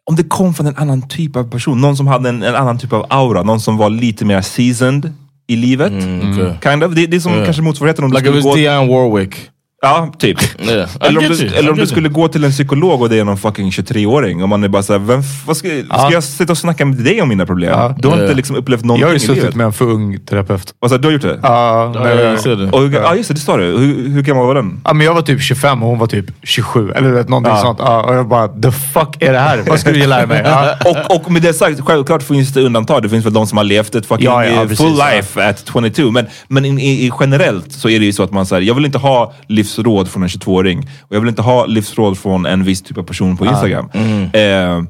om det kom från en annan typ av person, någon som hade en, en annan typ av aura, någon som var lite mer seasoned i livet. okay. Kind of. Det, det är som Yeah. kanske motsvarigheten om du Like it skulle was gå... Dionne Warwick. Ja, typ. Yeah. Eller om get du, eller om du skulle gå till en psykolog och det är någon fucking 23-åring och man är bara såhär, vem, vad ska, ska Ja. jag sitta och snacka med dig om mina problem? Ja. Du har inte Yeah. liksom upplevt någonting Jag har ju suttit med en för ung terapeut. Sa du? Du har gjort det? Ja, Ja, jag ser det. Och, hur- ja, just det, det sa du. Hur, hur gammal var den? Ja, men jag var typ 25 och hon var typ 27. Eller vet, någonting Ja. sånt. Ja, och jag bara, the fuck är det här? Vad ska du lära mig? Och, och med det sagt, självklart finns det undantag. Det finns väl de som har levt ett fucking Ja, ja, eh, precis, full ja. life at 22. Men, men i, i, generellt så är det ju så att man säger, jag vill inte ha livsråd från en 22-åring. Och jag vill inte ha livsråd från en viss typ av person på Ja. Instagram. Eh,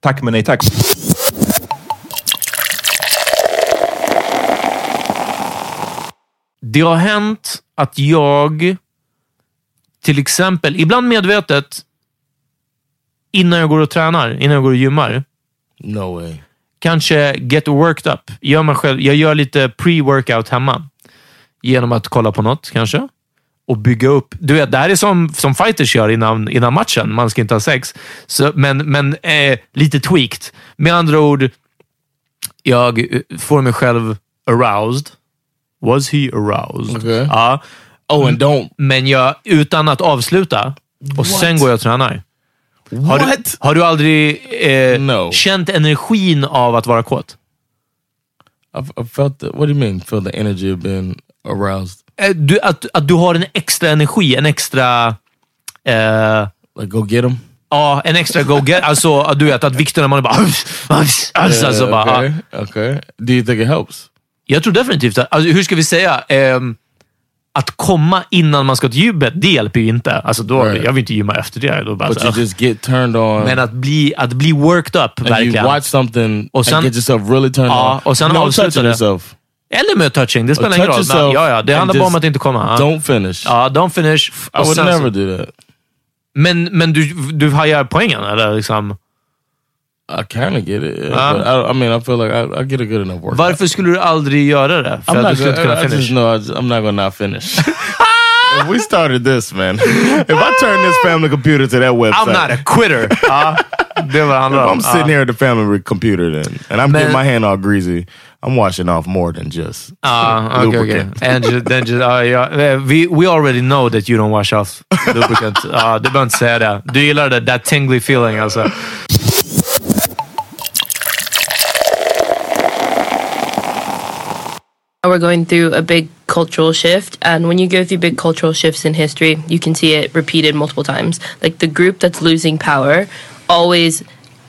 tack men nej tack. Det har hänt att jag till exempel, ibland medvetet, innan jag går och tränar, innan jag går och gymmar. No way. Kanske get worked up. Gör man själv, jag gör lite pre-workout hemma. Genom att kolla på något kanske. Och bygga upp. Du vet, det här är som, som fighters gör innan, innan matchen. Man ska inte ha sex. Så, men men eh, lite tweaked. Med andra ord, jag eh, får mig själv aroused. Was he aroused? Okay. Ja. Oh, and don't. Men jag, utan att avsluta. Och What? sen går jag och tränar. Har du, har du aldrig eh, känt energin av att vara kåt? I've, I felt the, what do you mean? Feel the energy of being aroused? Eh, Du, att, att du har en extra energi, en extra... Eh, go get them? Ja, en extra go-get. Alltså, att du vet att vikterna, man är bara... Alltså, alltså, bara okay. okay. Do you think it helps? Jag tror definitivt att, alltså, hur ska vi säga? Ehm, att komma innan man ska till gymmet, det hjälper ju inte. Alltså, då, Right. Jag vill inte gymma efter det. Då bara, But så, you just get turned on. Men att bli, att bli worked up, and verkligen. you watch something Och sen- and get yourself really turned Ja, on. och sen no avsluta det. yourself. Eller med touching, det spelar ingen roll. Men, ja, ja, det and handlar bara om att inte komma. Don't finish. Ja, don't finish. I would sen never do that. Men, men du, du hajar poängen, eller? Liksom. I kind of get it. Yeah, but I, I mean, I feel like I, I get a good enough workout. Varför skulle du aldrig göra det? För I'm att du not skulle kunna I, I finish? just know I just, I'm not gonna not finish. If we started this, man. If I turn this family computer to that website, I'm not a quitter. handlar If. I'm sitting here at the family computer then, and I'm Man- getting my hand all greasy, I'm washing off more than just ah, Ja, okej, okej. lubricant. And ju- then just, ja, ah, ja, eh, we, we already know that you don't wash off lubricant. Ja, ah, du behöver inte säga det. Du gillar det, that tingly feeling alltså. We're going through a big cultural shift, and when you go through big cultural shifts in history, you can see it repeated multiple times. Like the group that's losing power always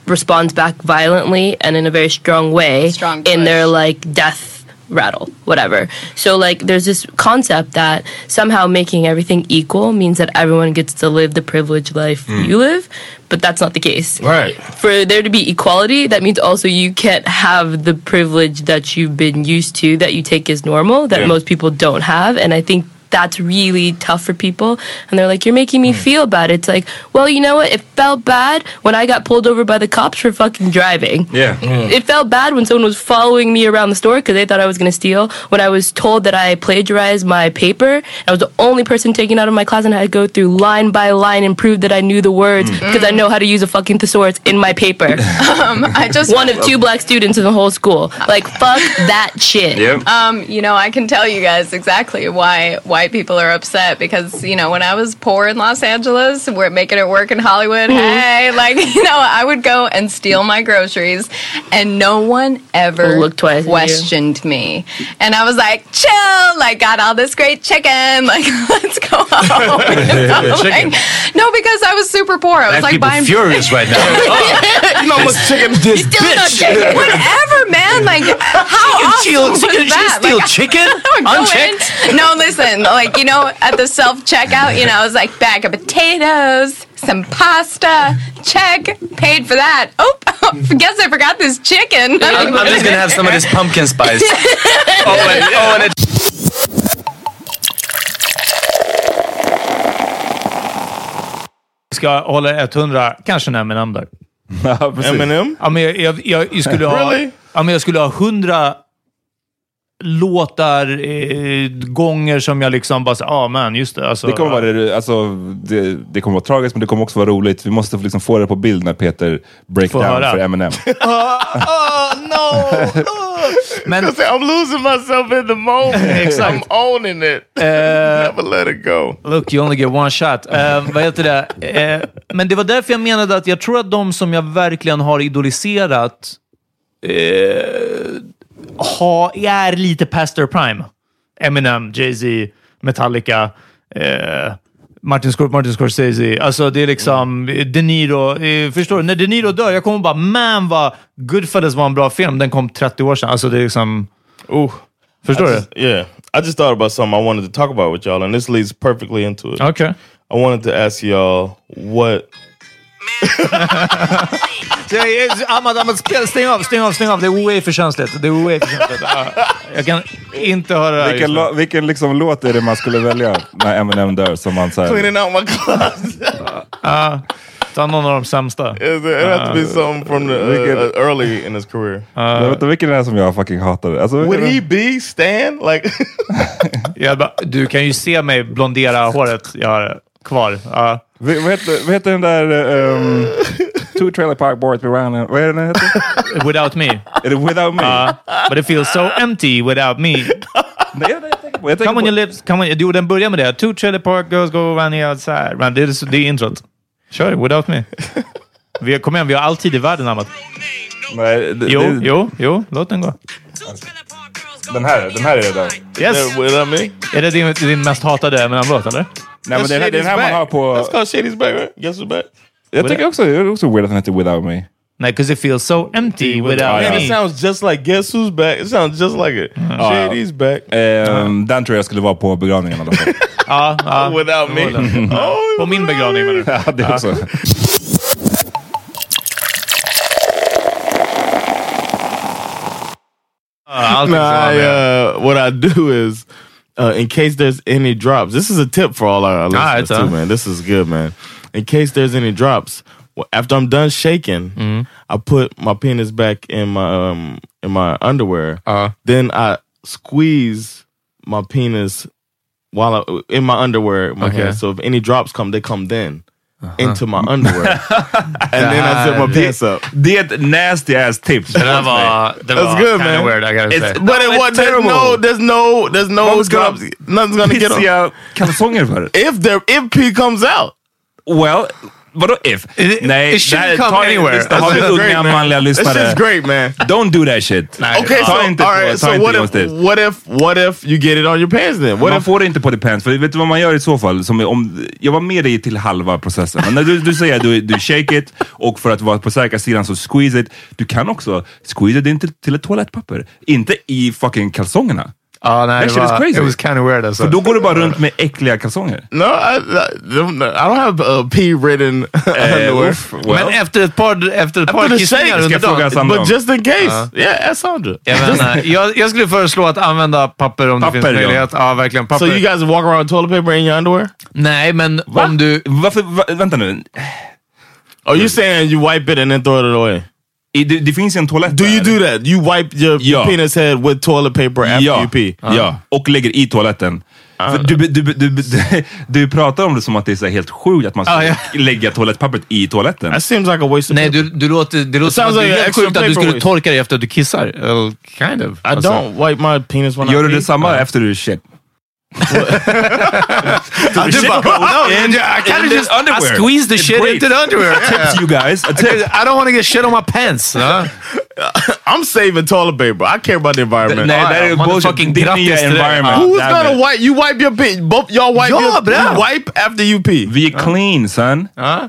responds back violently and in a very strong way in their like death rattle, whatever. So like there's this concept that somehow making everything equal means that everyone gets to live the privileged life Mm. you live, but that's not the case Right. for there to be equality, that means also you can't have the privilege that you've been used to, that you take as normal, that Yeah. most people don't have. And I think that's really tough for people. And they're like, You're making me feel bad. It's like, well, you know what? It felt bad when I got pulled over by the cops for fucking driving. Yeah. It felt bad when someone was following me around the store because they thought I was going to steal. When I was told that I plagiarized my paper, I was the only person taken out of my class and I had to go through line by line and prove that I knew the words because I know how to use a fucking thesaurus in my paper. Um, I just one of two black students in the whole school. Like fuck that shit. Um, you know, I can tell you guys exactly why why white people are upset because, you know, when I was poor in Los Angeles, we're making it work in Hollywood. Mhm. Hey, like, you know, I would go and steal my groceries and no one ever Look twice questioned me. And I was like, chill, like, got all this great chicken, like, let's go home. You know, Chicken. like- no, because I was super poor. I was That like people buying furious right now. you know how much chicken this Still bitch. chicken. Whatever, man. Like, how She can awesome steal- was she can- she can that? steal Like, chicken I unchecked? No, listen. Like, you know, at the self checkout, you know, I was like, bag of potatoes, some pasta, check, paid for that. Oh, guess I forgot this chicken. I'm, I'm just gonna have some of this pumpkin spice. oh, and, oh, and it ska hålla 100, kanske en Eminem där. precis. Eminem? Ja, men jag, jag, jag, jag skulle ha... Really? Ja, men jag skulle ha 100 låtar, eh, gånger som jag liksom bara, ja ah, man, just det. Alltså, Det kommer, vara, alltså, det, det kommer vara tragiskt, men det kommer också vara roligt. Vi måste liksom få det på bild när Peter break Få down höra. för Eminem. oh, no! Men, I'm losing myself in the moment. Exakt. I'm owning it. Never let it go. Look, you only get one shot. Eh, vad heter det? Eh, men det var därför jag menade att jag tror att de som jag verkligen har idoliserat ha, är lite past their prime. Eminem, Jay-Z, Metallica, eh, Martin, Scor Martin Scorsese. Alltså det är liksom De Niro. Eh, förstår du? När De Niro dör, jag kommer bara man vad Goodfellas var en bra film. Den kom 30 år sedan. Alltså det är liksom... Ooh. Förstår I du? just- Yeah. I just thought about something I wanted to talk about with y'all, and this leads perfectly into it. Okay. I wanted to ask y'all what. Ahmad, Ahmad, stäng av, stäng av, stäng av. Det är way för känsligt. Det är way för känsligt. Ja, jag kan inte höra det här Vilken, lo- vilken liksom låt är det man skulle välja när Eminem dör? Som man här, Cleaning out my closet. Ja. Ta någon av de sämsta. It, has to be something from the, Vilken- uh, uh, early in his career. Men vänta, vilken är det som jag fucking hatar? Alltså, Would he be Stan? Like, Jag bara, du kan ju se mig blondera håret jag har kvar. Ja. Vad vad heter, vad heter den där... Um, two trailer park boys be round... Vad är den heter? Without me. Är det Without Me? Ja. but it feels so empty without me. Nej, jag, jag tänker på... Jag tänker Come on på your lips, come on. Jo, den börjar med det. Two trailer park girls go running outside. Men det, är, det är introt. Kör det, without me. Vi, kom igen, vi har all tid i världen, Amat. Nej, det, Jo, det, jo, jo. Låt den gå. Den här, den här är det där. Yes! Without me? Är det din, din mest hatade Eminem-låt, eller? Nej, men det är den här man har på... That's called Shady's back, right? Guess who's back? Jag tycker också, det är också weird att den heter Without Me. Nej, because it feels so empty without Ja, ja. Man, me. it sounds just like Guess who's back. It sounds just like it. Ja. Shady's back. Ehm, Den tror jag skulle vara på begravningen i alla fall. Ja, ja. Without me. oh, På min begravning menar du? ja, det också. Allting som Nah, var I, uh, what I do is, uh, in case there's any drops, this is a tip for all our listeners it's, too, uh, man. This is good, man. In case there's any drops, after I'm done shaking, Mm. I put my penis back in my um, in my underwear. Uh. Then I squeeze my penis while I, in my underwear, my Okay. hand. So if any drops come, they come then into my underwear, and then I zip my pants up. Det är ett nasty ass tips. Det där var, det That's var good, man. weird, I gotta It's- say. But it it's what there's terrible. no there's no there's no drops. Nothing's gonna get on. Kalsonger för? If there if pee comes out. Well, vadå if? It- Nej, it det här- come ta- anywhere. lyssna, Har vi unga manliga lyssnare? just great, man. Don't do that shit. Nej. Okay, Ta so inte all right. ta So inte what if what if what if you get it on your pants then? What man if får det inte på the pants. För vet du vad man gör i så fall? Som om, jag var med dig till halva processen. Men när du, du säger att du, du shake it och för att vara på säkra sidan så squeeze it. Du kan också squeeze it in till, till ett toalettpapper. Inte i fucking kalsongerna. Ja, nej, That det shit is var, crazy. it was kind of weird alltså. För då går du bara runt med äckliga kalsonger. no? I, I don't have a pee ridden underwear. uff, well. Men efter ett par, efter ett par kissningar under dagen. But just in case, Ja. yeah, ask Sandra. Jag, jag, jag skulle föreslå att använda papper om Papper, det finns ja. möjlighet. Ja, verkligen. Papper. So you guys walk around with toilet paper in your underwear? Nej, men Va? om du... Varför, va, vänta nu. Are you saying you wipe it and then throw it away? Det, det finns en toalett Do you do that? You wipe your Ja. penis head with toilet paper after ja, you pee? Ja, och lägger i toaletten. För du, du, du, du, pratar om det som att det är helt sjukt att man ska Ah, ja. lägga toalettpappret i toaletten. That seems like a waste of Nej, du, du låter, det låter som att det är helt sjukt att du skulle waste. torka dig efter att du kissar. Well, kind of. I don't wipe my penis when I Gör du detsamma efter du shit? Ja, du bara, no, in- I kind in of just underwear. I squeezed the shit into the underwear. Tips you guys, a tip. I don't want to get shit on my pants. huh? I'm saving toilet paper. I care about the environment. Nej, det här är bullshit. grattis nya till environment. Who's gonna wipe? You wipe your pee. Both y'all wipe Ja, your you wipe after you pee. Be clean son. Huh?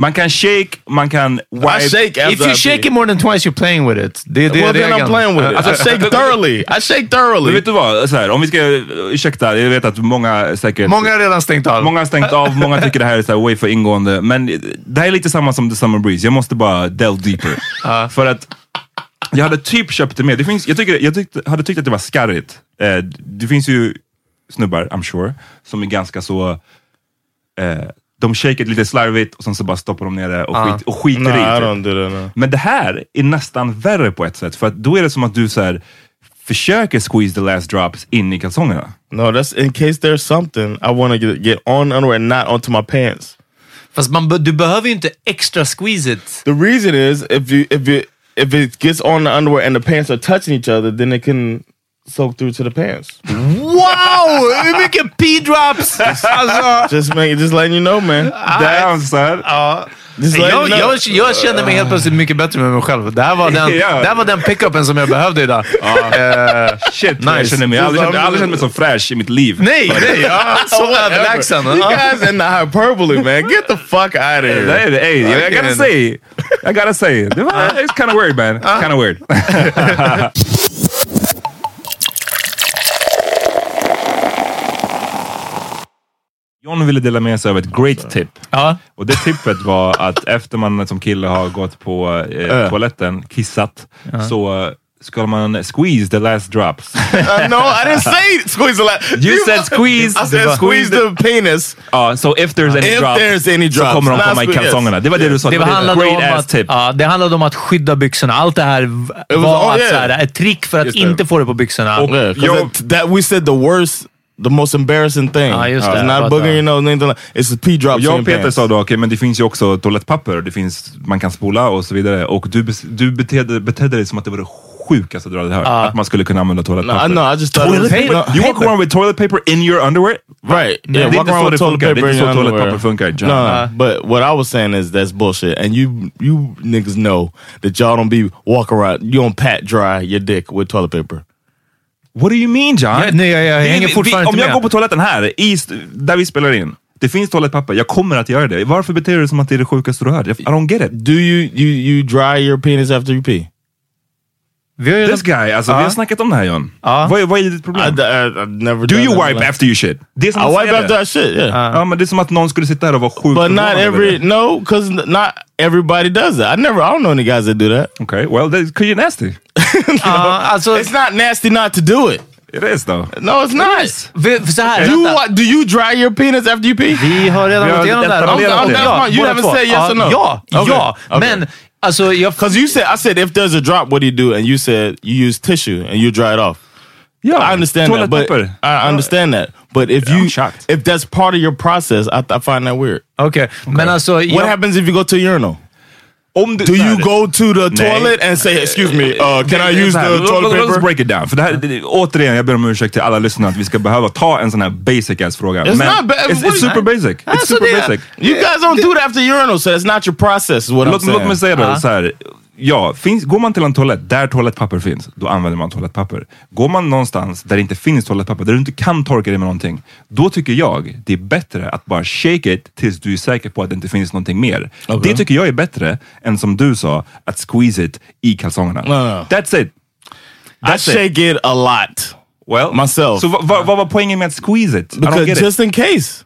Man kan shake, man kan I wipe. shake after If you I shake it more than twice, you're playing with it. Det, det well, är then I'm playing with it. I Alltså, shake thoroughly. I shake Men thoroughly. vet du vad? Så här, om vi ska, ursäkta, jag vet att många säkert... Många har redan stängt av. Många har stängt av, många tycker det här är så här way för ingående. Men det här är lite samma som The Summer Breeze. Jag måste bara delve deeper. För att jag hade typ köpt det med. Det finns, jag tycker, jag tyckte, hade tyckt att det var skarrigt. Eh, det finns ju snubbar, I'm sure, som är ganska så... Eh, de shakar lite slarvigt och sen så bara stoppar de ner det och, Ja. skit, och skiter No, i. I typ. that. No. Men det här är nästan värre på ett sätt. För att då är det som att du så här, försöker squeeze the last drops in i kalsongerna. No, that's in case there's something I want to get, get on underwear not onto my pants. Fast man, du behöver ju inte extra squeeze it. The reason is if you if you if it gets on the underwear and the pants are touching each other, then it can soak through to the pants. Wow! Hur mycket p-drops! Just make just letting you know, man. Damn son! ja. Just letting Jag, you know. jag, jag känner mig helt plötsligt mycket bättre med mig själv. Det här var den, Ja. det här var den pickupen som jag behövde idag. Eh, Shit, jag Nice. känner mig. Jag har aldrig känt- jag har aldrig känt mig så fräsch i mitt liv. nej, nej! Ja, så Whatever. överlägsen. You guys in the hyperbole, man. Get the fuck out of here. Det. Hey, I gotta say, I gotta say, det var, it's kind of weird man. Kind of weird. John ville dela med sig av ett great tip. Ja. Och det tippet var att efter man som kille har gått på eh, toaletten, kissat, så ska man squeeze the last drops? Uh, no, I didn't say squeeze the last. You said squeeze. I said squeeze the penis. Ja, so if there's any If drops there's any så drops. kommer de Last komma i week, yes. kalsongerna. Det var det du sa. Det, var handlade great om ass att, tip. ja, det handlade om att skydda byxorna. Allt det här was- var oh, att, yeah. så här, ett trick för att Just det. inte få det på byxorna. Yeah, 'cause that, that we said the worst, the most embarrassing thing. Ah, just it's det. not But, boogering uh, your nose, anything like It's the pee drops Och in jag och Peter pants. sa då, okej men det finns ju också toalettpapper, det finns, man kan spola och så vidare. Och du, du betedde, betedde dig som att det var det sjukaste du hade hört. Ah. Att man skulle kunna använda toalettpapper. No, I know, I just toilet was- paper? no, you walk paper. around with toilet paper in your underwear? Right. Yeah, är walk around with toilet paper är in inte your så underwear. toalettpapper funkar. John. No, but what I was saying is that's bullshit. And you you niggas know that y'all don't be walk around, you don't pat dry your dick with toilet paper. What do you mean John? Ja, nej, jag- jag Vi- hänger vi- fortfarande Om inte jag med. går på toaletten här, i, där vi spelar in. Det finns toalettpapper, jag kommer att göra det. Varför beter du dig som att det är det sjukaste du hört? I don't get it. Do you you you dry your penis after you pee? This guy, alltså vi har snackat om det här John. Vad, är- vad är ditt problem? I, I, never Do you wipe after you shit? Det är som I wipe after. I shit, yeah. Ja, men det är som att någon skulle sitta här och vara sjukt But not every no, because not everybody does that. I never. I don't know any guys that do that. Okay, well, because you're nasty. alltså, it's not nasty not to do it. It is though. No, it's not. För, för så här, Do you, do you dry your penis after you pee? Vi har redan Vi har gått igenom det här. You haven't said yes or no? Ja, ja. okay. Uh, men alltså, jag... Because you said, I said if there's a drop, what do you do? And you said you use tissue and you dry it off. Yeah, I understand that, but paper. I understand that. But if you, if that's part of your process, I, I find that weird. Okay, men alltså... What jag- happens if you go to a urinal? Om du, Do you go to the Nej. toilet and say, excuse me, uh, can Det- I det use the toilet paper? break it down. För det här, det, återigen, jag ber om ursäkt till alla lyssnare att vi ska behöva ta en sån här basic ass fråga. It's Men not. It's, it's super basic. It's Alltså, super det- basic. You guys don't do it after urinal, so it's not your process. What I'm Låt, saying. låt mig säga då Uh-huh. så här. Ja, finns, går man till en toalett där toalettpapper finns, då använder man toalettpapper. Går man någonstans där det inte finns toalettpapper, där du inte kan torka dig med någonting, då tycker jag det är bättre att bara shake it tills du är säker på att det inte finns någonting mer. Okay. Det tycker jag är bättre än som du sa, att squeeze it i kalsongerna. No, no. That's it. I That's it. shake it a lot. Well, myself. Så vad vad- var poängen med att squeeze it? I Because get it. just in case.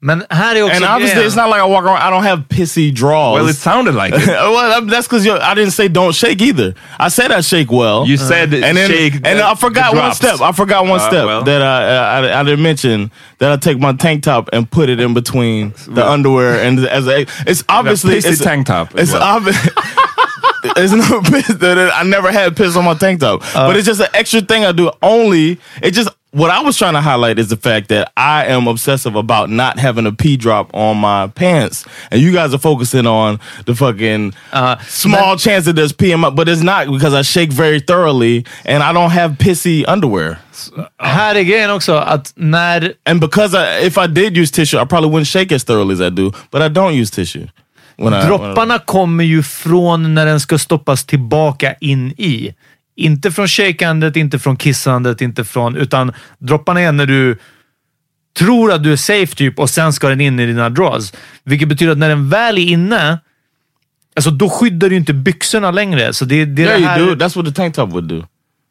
Men här är också And obviously, grejen. it's not like I walk around. I don't have pissy draws. Well, it sounded like it. well, that's because I didn't say don't shake either. I said I shake well. You said and then, shake and the- I forgot the one step. I forgot one Uh, step well. that I, I I didn't mention that I take my tank top and put it in between the underwear and as a, it's obviously pissy it's tank top It's well. obvious. There's no piss that I never had piss on my tank top, but it's just an extra thing I do. Only it just what I was trying to highlight is the fact that I am obsessive about not having a pee drop on my pants, and you guys are focusing on the fucking small chance that there's pee in my, but it's not because I shake very thoroughly and I don't have pissy underwear. Här är grejen också att när... And because I, if I did use tissue, I probably wouldn't shake as thoroughly as I do, but I don't use tissue. When I, when I- Dropparna kommer ju från när den ska stoppas tillbaka in i. Inte från shakandet, inte från kissandet, inte från... Utan dropparna är när du tror att du är safe typ och sen ska den in i dina draws. Vilket betyder att när den väl är inne, alltså då skyddar du inte byxorna längre. Så det, det är yeah, det här... you do. That's what the tank top would do.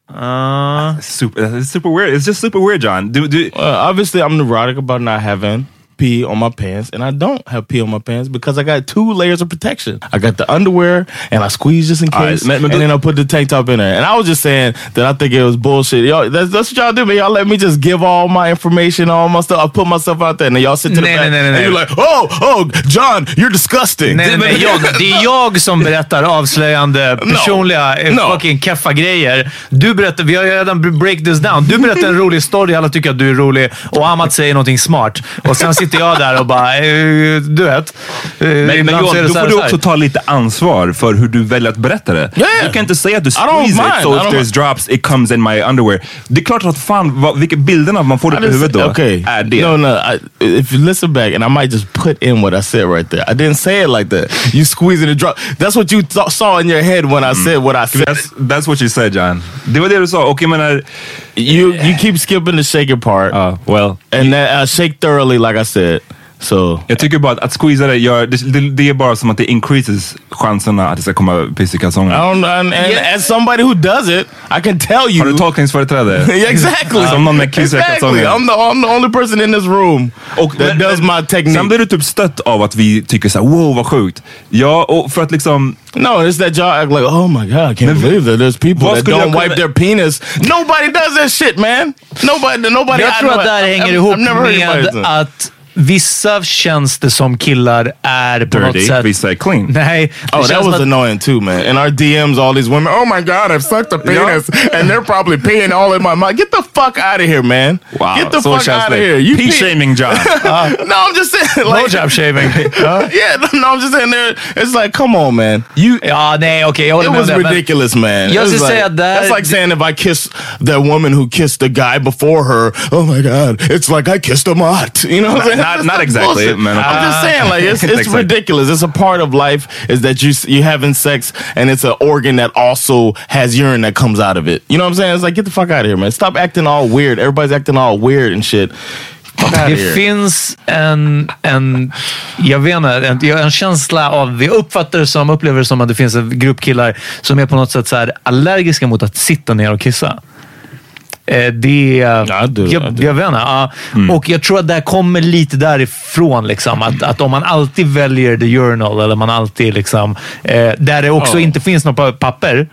Uh, super, it's super weird. It's just super weird, John. Do, do, Uh, obviously, I'm neurotic about not having pee on my pants, and I don't have pee on my pants because I got two layers of protection. I got the underwear, and I squeeze just in right, case, man, and then I put the tank top in there. And I was just saying that I think it was bullshit. Y'all, that's, that's what y'all do, man. Y'all let me just give all my information, all my stuff. I put myself out there, and then y'all sit to the Nej, back, nej, nej, and nej. you're like, oh, oh, John, you're disgusting. Nej, nej, jag, det är jag som berättar avslöjande, personliga, eh, No. fucking keffa grejer. Du berättar, vi har ju redan break this down. Du berättar en rolig story, alla tycker att du är rolig och Amat säger någonting smart. Och sen sitter jag där och bara, eh, du vet. eh, Men, men Johan, då får du också ta lite ansvar för hur du väljer att berätta det. Yeah. Du kan inte säga att du squeeze it, so if there's drops it comes in my underwear. Det är klart att fan, vad, vilka bilderna man får I huvudet då okay. är det. No, no. I, if you listen back, and I might just put in what I said right there. I didn't say it like that. You squeezing the drop. That's what you saw in your head when I said what I said. That's, that's what you said John. Det var det du sa. Och jag menar... You you keep skipping the shaking part. Uh, well, and that I shake thoroughly, like I said. So Jag tycker bara att, att squeeza det, gör, det, det, det är bara som att det increases chanserna att det ska komma piss i kalsongerna. I don't know, and, and as somebody who does it, I can tell you. Har du tolkningsföreträde? Yeah, exactly. Som någon med kiss i exactly. kalsongerna. I'm the, I'm the only person in this room Och that does my technique. Sen blir du typ stött av att vi tycker så här: wow vad sjukt. Ja, och för att liksom... No, it's that y'all act like, oh my god, I can't believe that there's people that don't kunna- wipe their penis. Nobody does that shit man. Nobody, nobody. Jag I tror att det här I've- hänger ihop med att vissa känns det som killar är på något Dirty, sätt... vissa är clean. Nej. Oh, that was att- annoying too, man. In our DMs, all these women, oh my god, I've sucked a penis, and they're probably peeing all in my mouth. Get the fuck out of here, man. Wow, Get the så fuck out of here. You Pee shaming John. no, I'm just saying. Like, Blowjob shaving. yeah, no, I'm just saying. There, it's like, come on, man. You, ja, nej, okej. jag It was det, ridiculous, man. Jag It was skulle like, säga här- that's like saying if I kiss that woman who kissed the guy before her. Oh my god, it's like I kissed a mutt. You know what I'm saying? Not- not exactly, bullshit. man. I'm just saying, like it's, it's ridiculous. It's a part of life is that you you having sex and it's an organ that also has urine that comes out of it. You know what I'm saying? It's like get the fuck out of here, man. Stop acting all weird. Everybody's acting all weird and shit. Det finns en, en, jag vet inte, en, jag en känsla av, vi uppfattar det som, upplever det som att det finns en grupp killar som är på något sätt så här allergiska mot att sitta ner och kissa. Eh, Det, jag, jag vet inte. ja. Och jag tror att det här kommer lite därifrån. Liksom, att, att om man alltid väljer the urinal eller man alltid liksom, eh, där det också Ja. inte finns något pa- papper,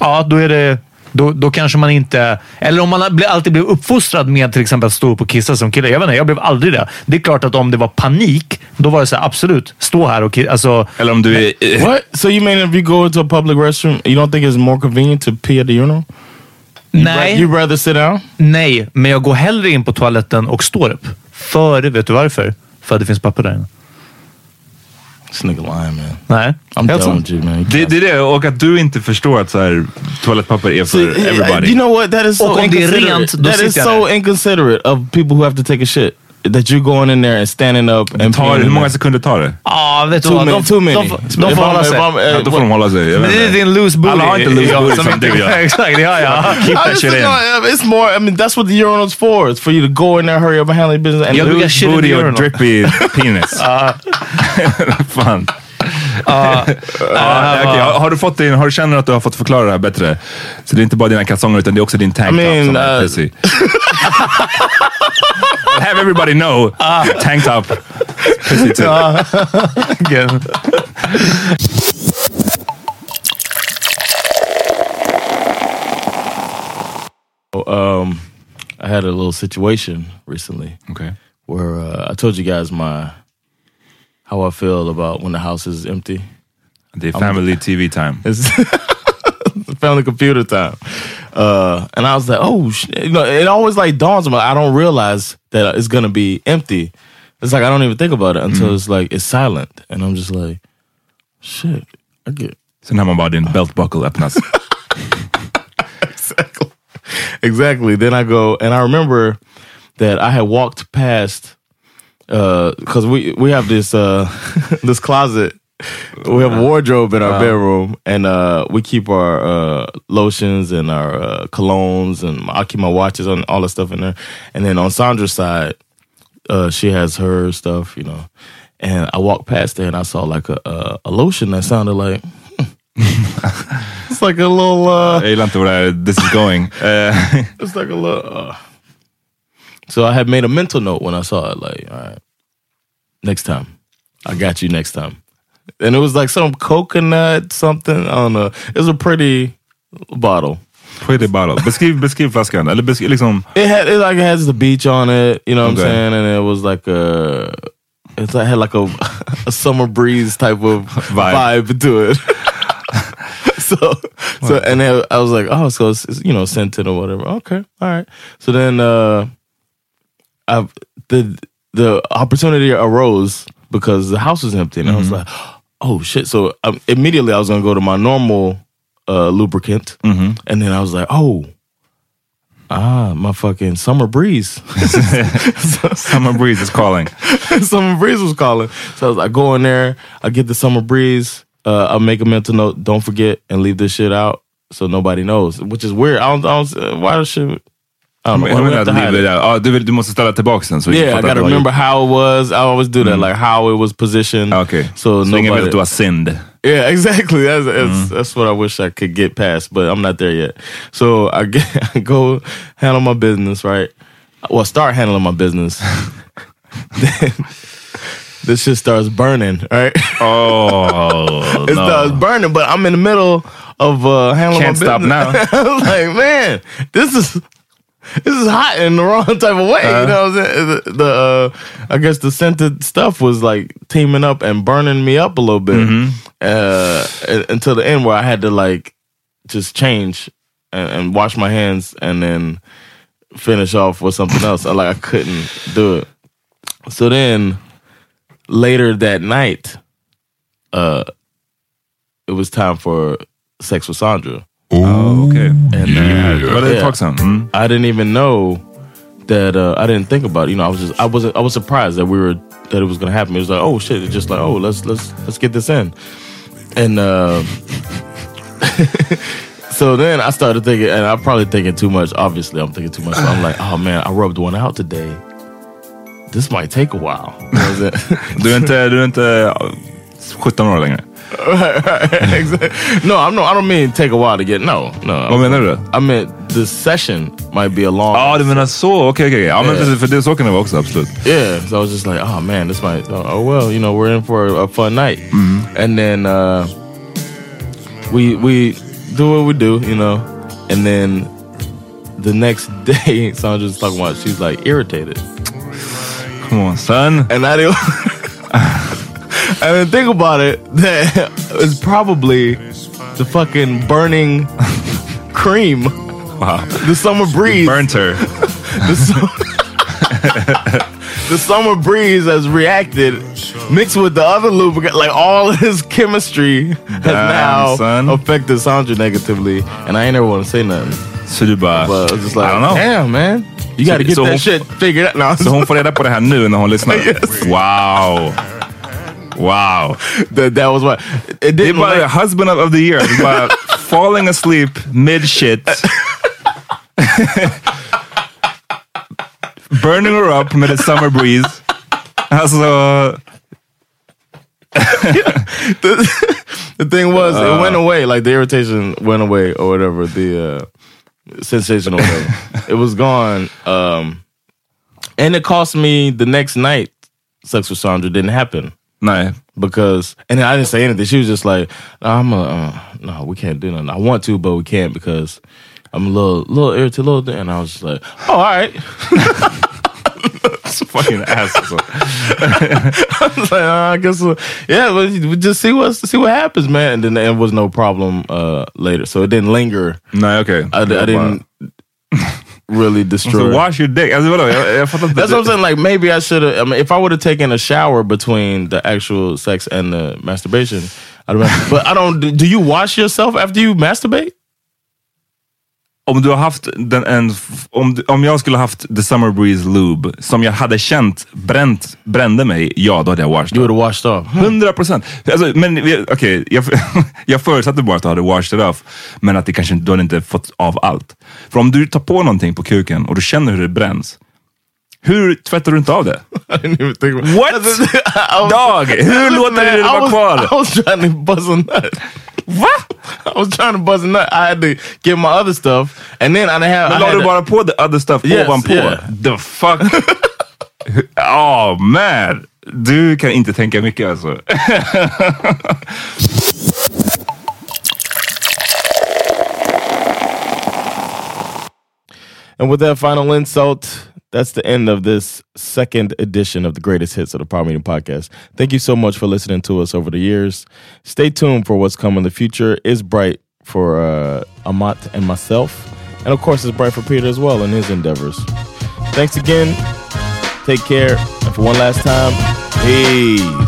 ja då är det då, då kanske man inte... Eller om man alltid blev uppfostrad med till exempel att stå upp och kissa som kille. Jag vet inte, jag blev aldrig det. Det är klart att om det var panik, då var det så här, absolut, stå här och kissa. Alltså, Eller om du är... What? So you mean if you go into a public restroom, you don't think it's more convenient to pee at the urinal? Nej. you rather sit down? Nej, men jag går hellre in på toaletten och står upp. Före, vet du varför? För att det finns papper där inne. This nigga lying man. Nej. I'm Helt done sant. with you man. Det, det är det, och att du inte förstår att så här, toalettpapper är för everybody. You know what? That is so Och om det är inconsiderate. rent, då that is sitter jag so inconsiderate of people who have to take a shit. That you're going in there and standing up and tar, hur många sekunder tar det? Ja, vet du Too vad? many, De, too many. de, de, de får hålla sig. Ja, då får de hålla sig. Jag Men vet det är din loose booty. Alla har inte loose booty som du gör. Exakt, det har jag. Keep that shit in. uh, it's more. I mean, that's what the urinal's for. It's for you to go in there, hurry up, and handle your business. And Jag brukar shit Booty urinal. drippy penis. Fan. Ja, Ja, okej, har, har du fått din, har du känner att du har fått förklara det här bättre? Så det är inte bara dina kalsonger utan det är också din tanktop I mean, som är uh. Have everybody know, tanktop, pissy too. Ja. Again. Um, I had a little situation recently. Okay. Where uh, I told you guys my how I feel about when the house is empty. Det är family TV time. It's family computer time. Uh, and I was like, oh, sh-. you know, it always like dawns on me. I don't realize that it's gonna be empty. It's like I don't even think about it until Mhm. it's like it's silent, and I'm just like, shit. I get Sen har man bara din belt buckle öppnas. exactly, exactly. Then I go and I remember that I had walked past because we we have this uh, this closet. We have a wardrobe in our Wow. bedroom, and uh, we keep our uh, lotions and our uh, colognes, and I keep my watches and all the stuff in there. And then on Sandra's side, uh, she has her stuff, you know. And I walked past there, and I saw like a a, a lotion that sounded like it's like a little. Uh, Jag gillar inte var this is going. Eh, it's like a little. Uh, so I had made a mental note when I saw it, like, all right, next time, I got you next time. And it was like some coconut something. I don't know. It was a pretty bottle. Pretty bottle. Beskriv, beskriv flaskan. Eller beskriv, liksom, It had it like has the beach on it. You know what Okay. I'm saying? And it was like a. It's like had like a a summer breeze type of Vibe. vibe, to it. so so and then I was like, oh, so it's, it's, you know scented or whatever. Okay, all right. So then uh, I the the opportunity arose because the house was empty, and I was Mhm. like, oh shit. So um, immediately I was gonna go to my normal uh, lubricant, Mhm. and then I was like, oh. Ah, my fucking summer breeze. summer breeze is calling. summer breeze was calling. So I was like, go in there, I get the summer breeze, uh, I'll make a mental note, don't forget and leave this shit out so nobody knows. Which is weird. I don't, I don't why the shit I don't know. have to det hide blir it. där. Ja, du, du måste ställa tillbaka den. Så Yeah, I gotta remember how it was. I always do that, Mm. like how it was positioned. Okay. So, ingen nobody- vet att du har sinned. Yeah, exactly. That's that's, Mm. that's what I wish I could get past, but I'm not there yet. So I, get, I go handle my business, right? Well, start handling my business. then this shit starts burning, right? Oh, it no. starts burning, but I'm in the middle of uh, handling Can't my stop business. now. I was like, man, this is this is hot in the wrong type of way. Uh. you know what I'm saying? The, the uh, I guess the scented stuff was like teaming up and burning me up a little bit Mm-hmm. uh, until the end where I had to like just change and, and wash my hands and then finish off with something else. I like I couldn't do it. So then later that night, uh, it was time for sex with Sandra. Oh, okay. And uh, Var det ett tag sedan? Mm. I didn't even know that uh, I didn't think about it. You know, I was just I was I was surprised that we were that it was gonna happen. It was like, oh shit! It's just like, oh, let's let's let's get this in. And uh, so then I started thinking, and I'm probably thinking too much. Obviously, I'm thinking too much. So I'm like, oh man, I rubbed one out today. This might take a while. You know what I'm saying? Du är inte, du är inte 17 år längre. right, right, exactly. No, I'm no. I don't mean take a while to get. No, no. Vad menar du? I meant the session might be a long. Ja, du menar så. Okej, okej. Ja, men. För det så kan det vara också, absolut. Yeah, so I was just like, oh man, this might. Oh well, you know, we're in for a, a fun night, and then uh, we we do what we do, you know, and then the next day, Sandra's talking about she's like irritated. Come on, son. And I didn't. I didn't think about it. That it's probably the fucking burning cream. Wow. The summer breeze. burnt her. the, su- the summer breeze has reacted, mixed with the other lubricant. Like all his chemistry has Damn, now son. affected Sandra negatively, and I ain't ever want to say nothing. Så du bara, But it's just like, I don't know. damn man, you got to get that hon- shit figured out. No, Så hon får reda på det här nu när hon lyssnar? Wow. Wow. that, that was what it didn't. bara like- husband of the year. by falling asleep mid shit. Burning her up med the summer breeze. Alltså... the, the thing was, Uh. it went away. Like the irritation went away, or whatever. The uh, sensation, or whatever. it was gone. Um, and it cost me the next night. Sex with Sandra didn't happen. Nej. Because and I didn't say anything. She was just like, "I'm a uh, no, we can't do nothing. I want to, but we can't because I'm a little, little irritated, a little." thing." And I was just like, "Oh, all right." Fucking ass alltså. I was like, uh, I guess, uh, yeah, but we just see what see what happens, man. And then there was no problem uh, later, so it didn't linger. No, okay. I, I didn't really destroy. So wash your dick. Alltså vadå? Jag, jag fattar inte. That's what I'm saying. Like maybe I should have. I mean, if I would have taken a shower between the actual sex and the masturbation, I'd have. but I don't. Do you wash yourself after you masturbate? Om du har haft den, en, om, du- om jag skulle haft the summer breeze lube som jag hade känt bränt, brände mig, ja då hade jag washed would have washed off. 100 procent. Alltså, men okej, jag, jag förutsatte bara att du hade washed it off, men att det kanske du hade inte fått av allt. För om du tar på någonting på kuken och du känner hur det bränns, hur tvättar du inte av det? What? Dog! Hur låter du det vara kvar? I was trying to buzz a nut. What? I was trying to buzz a nut. I had to get my other stuff, and then I have. Men I la had du to- bara på the other stuff Yes, ovanpå? yeah. The fuck? oh man! Du kan inte tänka mycket alltså. And with that final insult, that's the end of this second edition of the greatest hits of the Power Meeting Podcast. Thank you so much for listening to us over the years. Stay tuned for what's coming. The future is bright for uh, Amat and myself. And of course, it's bright for Peter as well in his endeavors. Thanks again. Take care. And for one last time, peace.